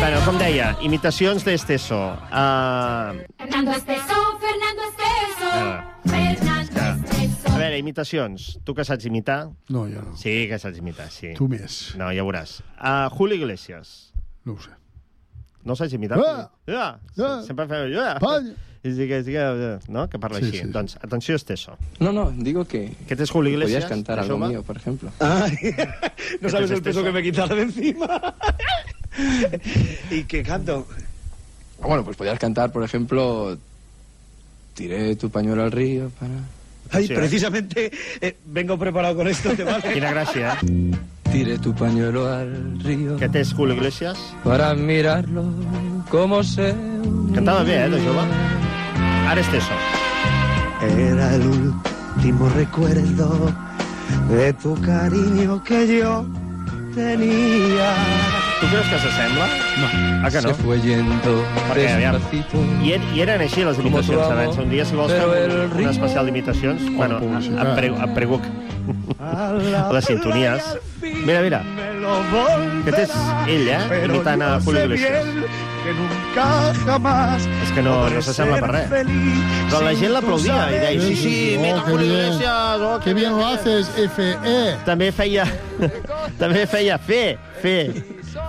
Bueno, com deia, imitacions d'Esteso. Uh, Fernando Esteso, Fernando Esteso, Ah. Fernando Esteso. a veure, imitacions. Tu que saps imitar? No, jo no. Sí, que saps imitar, sí. Tu més. No, ja veuràs. Uh, Julio Iglesias. No ho sé. No saps imitar? Ah! Ja. Ah! Sempre feu... Ja. Panya! I sí que, sí que, no? que parla Sí, així. sí. Doncs, atenció, Esteso. No, no, digo que Aquest és Julio Iglesias. podías cantar algo mío, por ejemplo. No sabes el peso que me quitaron de encima. ¿Y qué canto? Bueno, pues podías cantar, por ejemplo, tiré tu pañuelo al río para... Ay, eh? precisamente eh, vengo preparado con esto, ¿te vale? Quina gràcia, eh? Tiré tu pañuelo al río Aquest és Julio Iglesias. para mirarlo como se... Cantava bé, eh, de jove. Ara Esteso. Era el último recuerdo de tu cariño que yo tenía. Tu creus que s'assembla? No. Ah, que no? Se fue yendo Perquè, aviam, i, er, i eren així les imitacions amor, Un dia, si vols, el un, un especial d'imitacions. Bueno, em prego, em prego que... Les sintonies. Mira, mira. Aquest és ell, eh? Imitant a Julio Iglesias. que nunca jamás És que no, no s'assembla per res. Però la gent l'aplaudia i deia, sí, sí, imita Oh, Julio. Iglesias. Oh, Que bien lo haces, FE. També feia... també feia fe, fe.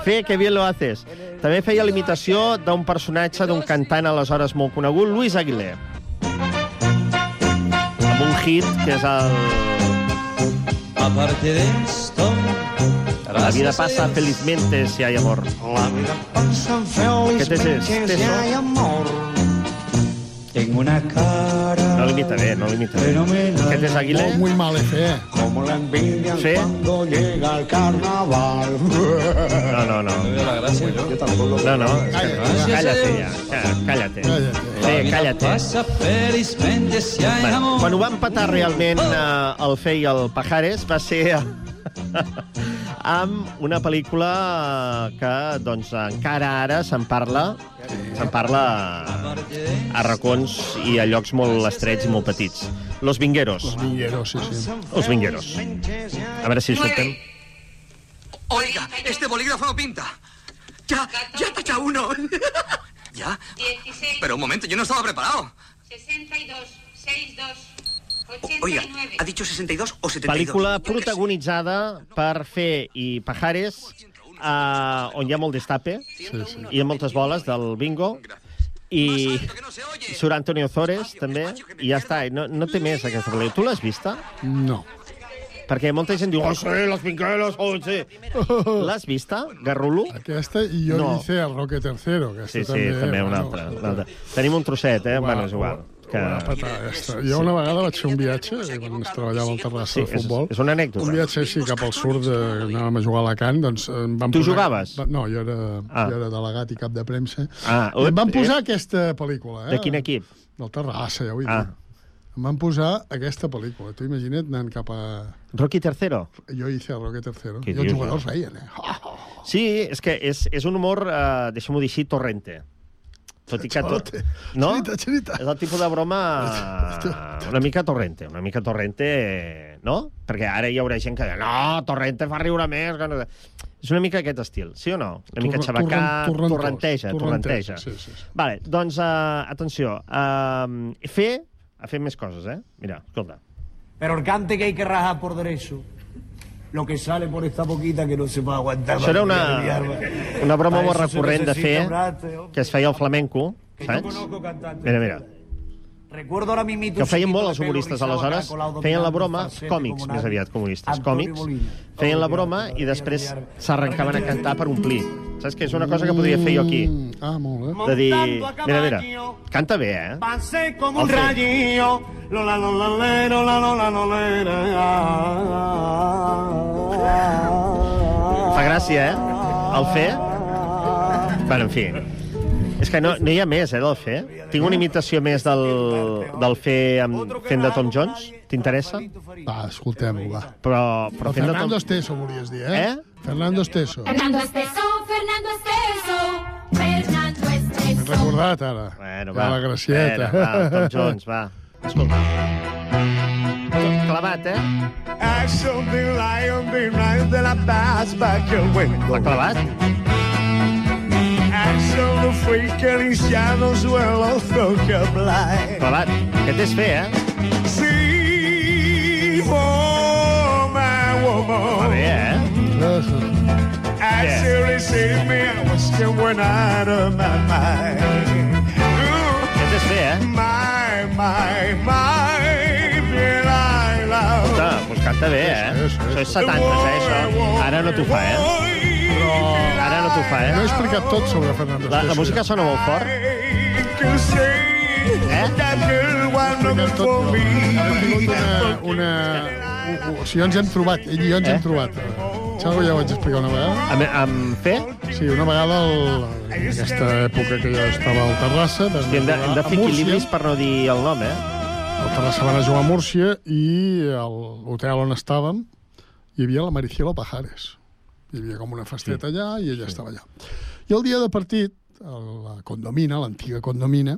Fe, que bien lo haces. També feia l'imitació d'un personatge, d'un cantant aleshores molt conegut, Luis Aguilé. Amb un hit que és el... Aparte de esto, La vida pasa felizmente si hay amor. La vida pasa felizmente si hay amor. Tengo una cara No l'imita bé, no l'imita bé. fenomenal. Aquest és Aguilé. Muy mal, FE. Como la envidia Sí. cuando llega el carnaval. No, no, no. la gracia, yo. Yo tampoco. No, no. Cállate ja. Cállate. Sí, cállate. Hay Bueno, quan ho va empatar realment eh, el Fe i el Pajares va ser amb una pel·lícula que doncs, encara ara se'n parla se'n parla a racons i a llocs molt estrets i molt petits. Los Vingueros. Los vingueros, sí, sí. Los Vingueros. A veure si hi surten. Oiga, este bolígrafo no pinta. Ya, ya tacha uno. ¿Ya? 16, Pero un momento, yo no estaba preparado. 62, 62, 89. Oiga, ¿ha dicho 62 o 72? Pel·lícula protagonitzada per Fe i Pajares, eh, on hi ha molt destape, sí, sí. hi ha moltes boles del bingo, i surt Antonio Zores, també, i ja està. No, no té més, aquesta pel·lícula. Tu l'has vista? No. Perquè molta gent diu, oh, sí, los vingueros, oh, sí. L'has vista, Garrulo? Aquesta i jo No. hice a Roque Tercero. Sí, sí, també, també, una altra, una altra. Tenim un trosset, eh? Bueno, és igual. Que... Petar, aquesta. Jo una vegada vaig fer un viatge, eh, quan es treballava al Terrassa Sí, de futbol. és, és una anècdota. Un viatge així cap al sud, eh, anàvem a jugar a Alacant, doncs em van Tu posar... jugaves? No, jo era, Ah. jo era delegat i cap de premsa. Ah, I em van eh? posar aquesta pel·lícula. Eh? De quin equip? Del Terrassa, ja ho he dit. Ah. Em van posar aquesta pel·lícula. Tu imagina't anant cap a... Rocky Tercero? Jo hice a Tercero. Què I els jugadors no? reien, eh? Sí, és que és, és un humor, eh, deixem-ho dir així, torrente. Tot i que... To... Torrente. No? Xerita, xerita. És el tipus de broma una mica torrente, una mica torrente, no? Perquè ara hi haurà gent que diu no, torrente fa riure més. Que no... És una mica aquest estil, sí o no? Una mica Torre- xabacà, torren- torrentós, torrenteja, torrenteja. torrenteja, sí, sí, sí. Vale, doncs, uh, atenció, uh, fer, ha fet més coses, eh? Mira, escolta. Pero el cante que hay que rajar por derecho, lo que sale por esta boquita que no se va a aguantar. Això era una, una broma molt recurrent de fer, que es feia al flamenco, saps? Mira, mira. Recuerdo ahora mismito que feien molt els humoristes aleshores, feien la broma, còmics més aviat Antonio còmics, feien la broma i després s'arrencaven a cantar per omplir. Saps que és una cosa que podria fer jo aquí? Ah, molt bé. De dir, mira, mira, canta bé, eh? Pasé como El un rayillo, lola, lola, lero, la, lola, lolera, Fa gràcia, eh? El fer? Bueno, en fi. És que no, no hi ha més, eh, del fer. Tinc una imitació més del, del fer amb, fent de Tom Jones. T'interessa? Va, escoltem-ho, va. Però, però fent de Fernando Tom... Esteso, volies dir, eh? Eh? Fernando Esteso. Fernando Esteso, Fernando Esteso, Fernando M'he Esteso. recordat, ara. Bueno, va. la gracieta. Bueno, va, Tom Jones, va. Escolta. Tot clavat, eh? I saw lion behind the la pass back your window. L'ha clavat? solo fue acariciado suelo light. Clavat, aquest és fer, eh? See, oh, my woman. Va bé, eh? I Yeah. surely saved me. I was going out of my mind. Ooh, Aquest és fer, eh? my, my, my, Delilah. Escolta, doncs canta bé, eh? Això és 70, eh, això. Ara no t'ho fa, eh? Però... Ara no t'ho fa, eh? No he explicat tot sobre Fernando La, la música sona molt fort. Eh? for me. Hem tingut una... una... O sigui, ens hem trobat, ell i jo ens Eh? hem trobat. Això ja ho vaig explicar una vegada. Amb, amb fer? Sí, una vegada, el, en aquesta època que jo estava al Terrassa... vam Hosti, hem de, hem de fer equilibris per no dir el nom, eh? El Terrassa van a jugar a Múrcia i a l'hotel on estàvem hi havia la Maricielo Pajares. Hi havia com una festeta allà i ella estava allà. I el dia de partit, a la condomina, l'antiga condomina,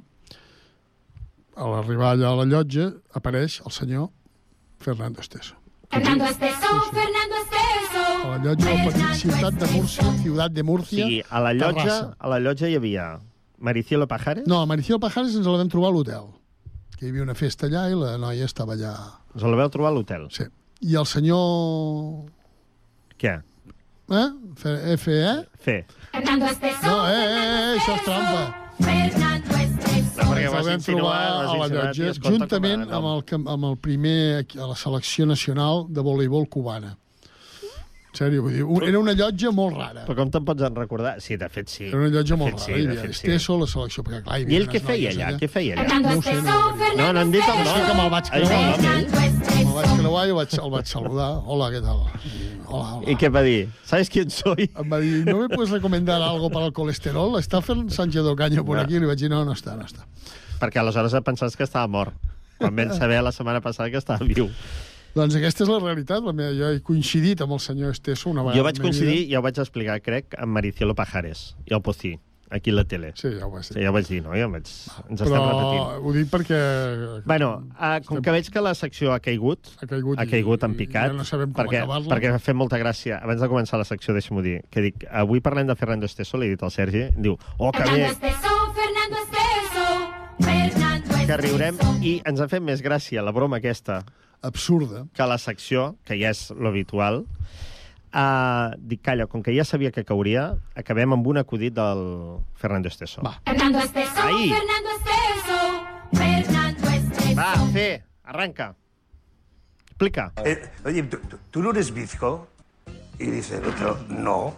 a l'arribar allà a la llotja, apareix el senyor Fernando Esteso. Fernando Esteso, Fernando Esteso. A la llotja del ciutat de Múrcia, ciutat de Múrcia, sigui, a la llotja, Terrassa. a la llotja hi havia Maricielo Pajares? No, a Maricielo Pajares ens la vam trobar a l'hotel. Que hi havia una festa allà i la noia estava allà. Us la veu trobar a l'hotel? Sí. I el senyor... Què? Eh? F, F eh? Fernando Esteso. No, eh, eh, eh, això és trampa. Fernando Esteso. No, perquè Ens ho vam trobar a la llotja, juntament amb el, amb el primer a la selecció nacional de voleibol cubana. En sèrio, vull dir, un- era una llotja molt rara. Però com te'n pots en recordar? Sí, de fet sí. Era una llotja De molt fet, rara. Hi de havia fet, sí. Esteso, la selecció, perquè clar, hi I havia ell què unes feia noies allà? Què feia allà? No ho sé, no. Esteso, No, no hem dit el No sé que nom. me'l vaig creuar. nom? Me'l vaig creuar i el vaig, el vaig saludar. Hola, què tal? Hola, hola. I què va dir? ¿Sabes quién soy? Em va dir, ¿no me puedes recomendar algo para el colesterol? ¿Está Fer- Sánchez Ocaño por No. aquí? I li vaig dir, no, no està, no està. Perquè aleshores pensaves que estava mort. Quan vam saber la setmana passada que estava viu. Doncs aquesta és la realitat. La meva, jo he coincidit amb el senyor Esteso una vegada. Jo vaig coincidir, vida. ja ho vaig explicar, crec, amb Maricielo Pajares i el Pocí, aquí a la tele. Sí, ja ho vaig dir. Sí, ja ho vaig dir, no? Ja vaig... Ens estem Però repetint. ho dic perquè... Bueno, uh, com que veig que la secció ha caigut, ha caigut, ha caigut en i picat, ja no sabem com perquè, perquè ha fet molta gràcia. Abans de començar la secció, deixa'm-ho dir, que dic, avui parlem de Fernando Esteso, l'he dit al Sergi, diu, oh, que Fernando bé, Esteso, Fernando Esteso. Fernando que riurem, i ens ha fet més gràcia la broma aquesta Absurda. que la secció, que ja és l'habitual. Uh, dic, calla, com que ja sabia que cauria, acabem amb un acudit del Fernando Esteso. Va, Fernando Esteso, Ahí. Fernando Esteso. Fernando Esteso. Va fer, arranca. Explica. Eh, oye, ¿tú, tú- tú no eres bizco? Y dice el otro, no.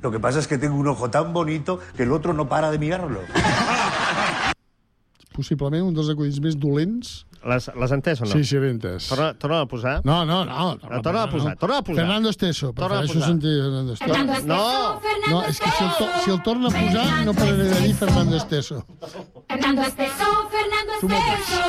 Lo que pasa es que tengo un ojo tan bonito que el otro no para de mirarlo. Possiblement un dels acudits més dolents. Les, les has entès o no? Sí, sí, l'he entès. Torna, torna a posar. No, no, no. No, torna a posar, torna a posar. Fernando Esteso. Torna a Prefereixo sentir Fernando Esteso. Fernando Esteso, No. Fernando No, és que si el, to si el torna a posar no pararé de dir Fernando Esteso. Fernando Esteso, Fernando. Esteso.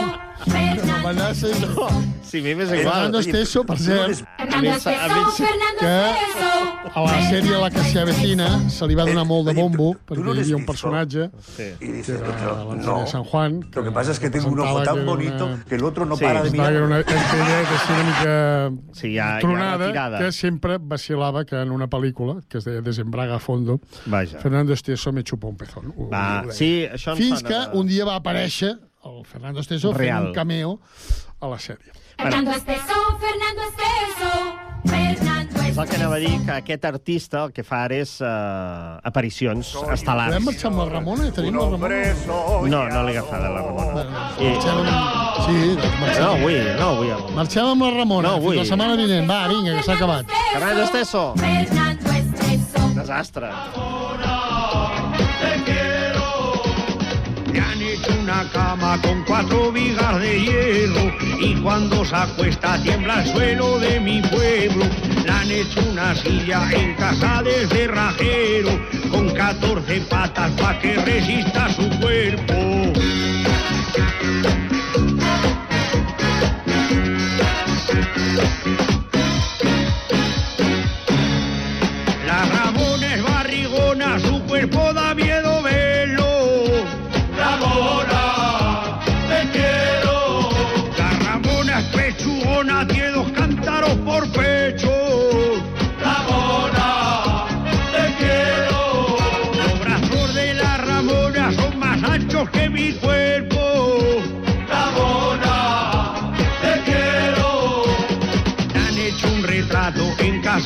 Fernando Amenaça i no. Sí, a mi m'és igual. Fernando Esteso, per cert, Fernando Esteso, Fernando que Esteso. a la sèrie La que se avecina se li va donar molt de bombo perquè no hi havia un personatge que era l'Antonio no. San Juan Lo que pasa es que tengo un ojo tan bonito que el otro no Sí, para de que era mirarlo. una estrella així una mica Sí, ja, ja tronada, retirada. que sempre vacilava que en una pel·lícula que es deia Desembraga a fondo, Vaja. Fernando Esteso me chupa un pezón. Va, sí, això Fins sona que de- un dia va aparèixer el Fernando Esteso fent Real. un cameo a la sèrie. Fernando Esteso, Fernando Esteso. Fernando És el que anava a dir, que aquest artista el que fa ara és uh, aparicions estel·lars. Podem marxar amb la Ramona? Tenim la Ramona? No, no l'he agafada, la Ramona. I... Marxem amb... Sí, doncs marxem. No, avui, no, avui. Marxem amb la Ramona. No, Fins avui. la setmana vinent. Va, vinga, que s'ha acabat. Fernando Esteso. Fernando Esteso. Desastre. Me han hecho una cama con cuatro vigas de hierro y cuando se acuesta tiembla el suelo de mi pueblo. Le han hecho una silla en casa de cerrajero con 14 patas para que resista su cuerpo.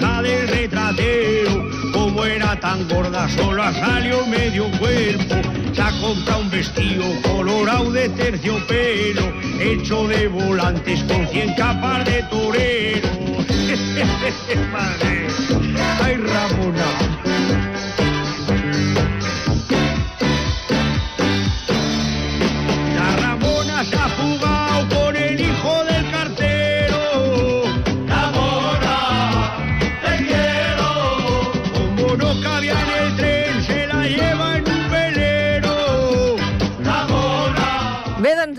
casa del retratero. Como era tan gorda, sola salió medio cuerpo. Se ha comprado un vestido colorado de terciopelo, hecho de volantes con cien capas de torero. ¡Ay, Ramona!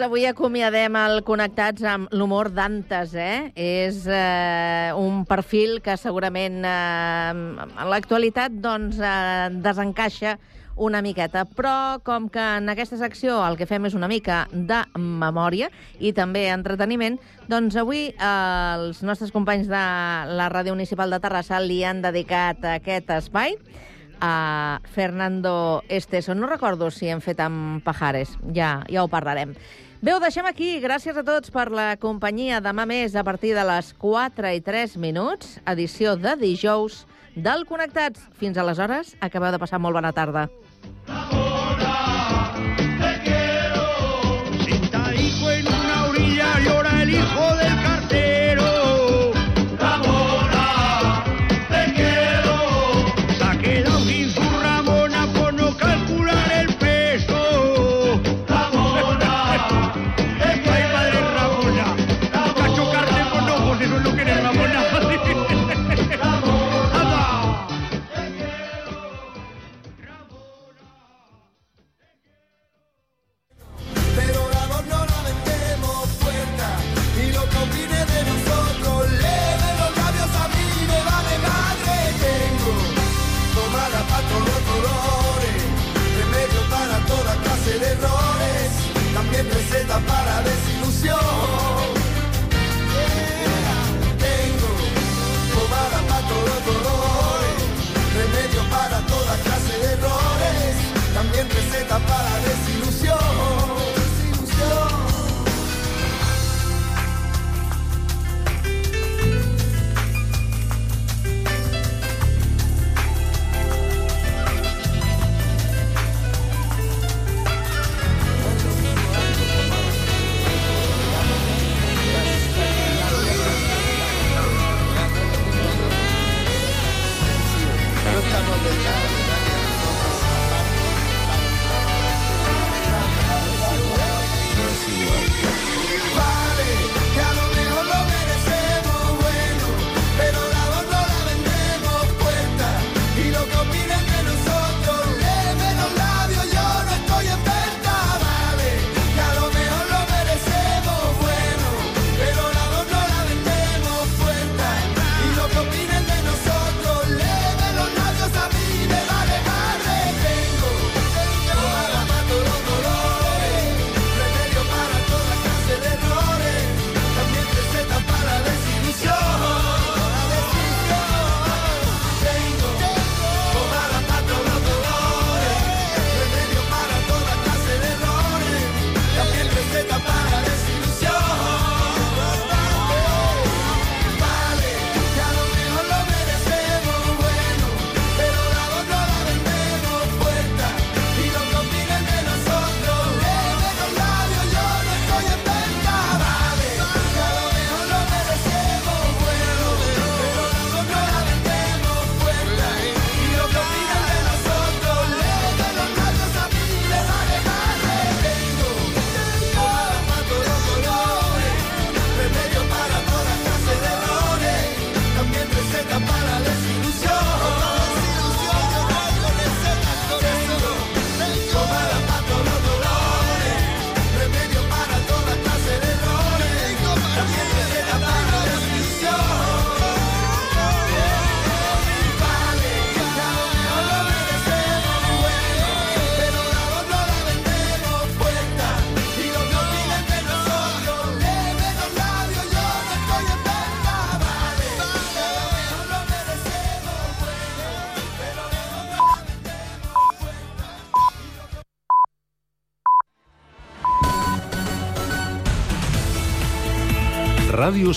avui acomiadem el Connectats amb l'humor d'Antes, eh? És eh, un perfil que segurament eh, en l'actualitat doncs, eh, desencaixa una miqueta, però com que en aquesta secció el que fem és una mica de memòria i també entreteniment, doncs avui eh, els nostres companys de la Ràdio Municipal de Terrassa li han dedicat aquest espai a Fernando Esteso. No recordo si hem fet amb Pajares, ja, ja ho parlarem. Bé, ho deixem aquí. Gràcies a tots per la companyia. Demà més, a partir de les 4 i 3 minuts, edició de dijous del Connectats. Fins aleshores, acabeu de passar molt bona tarda.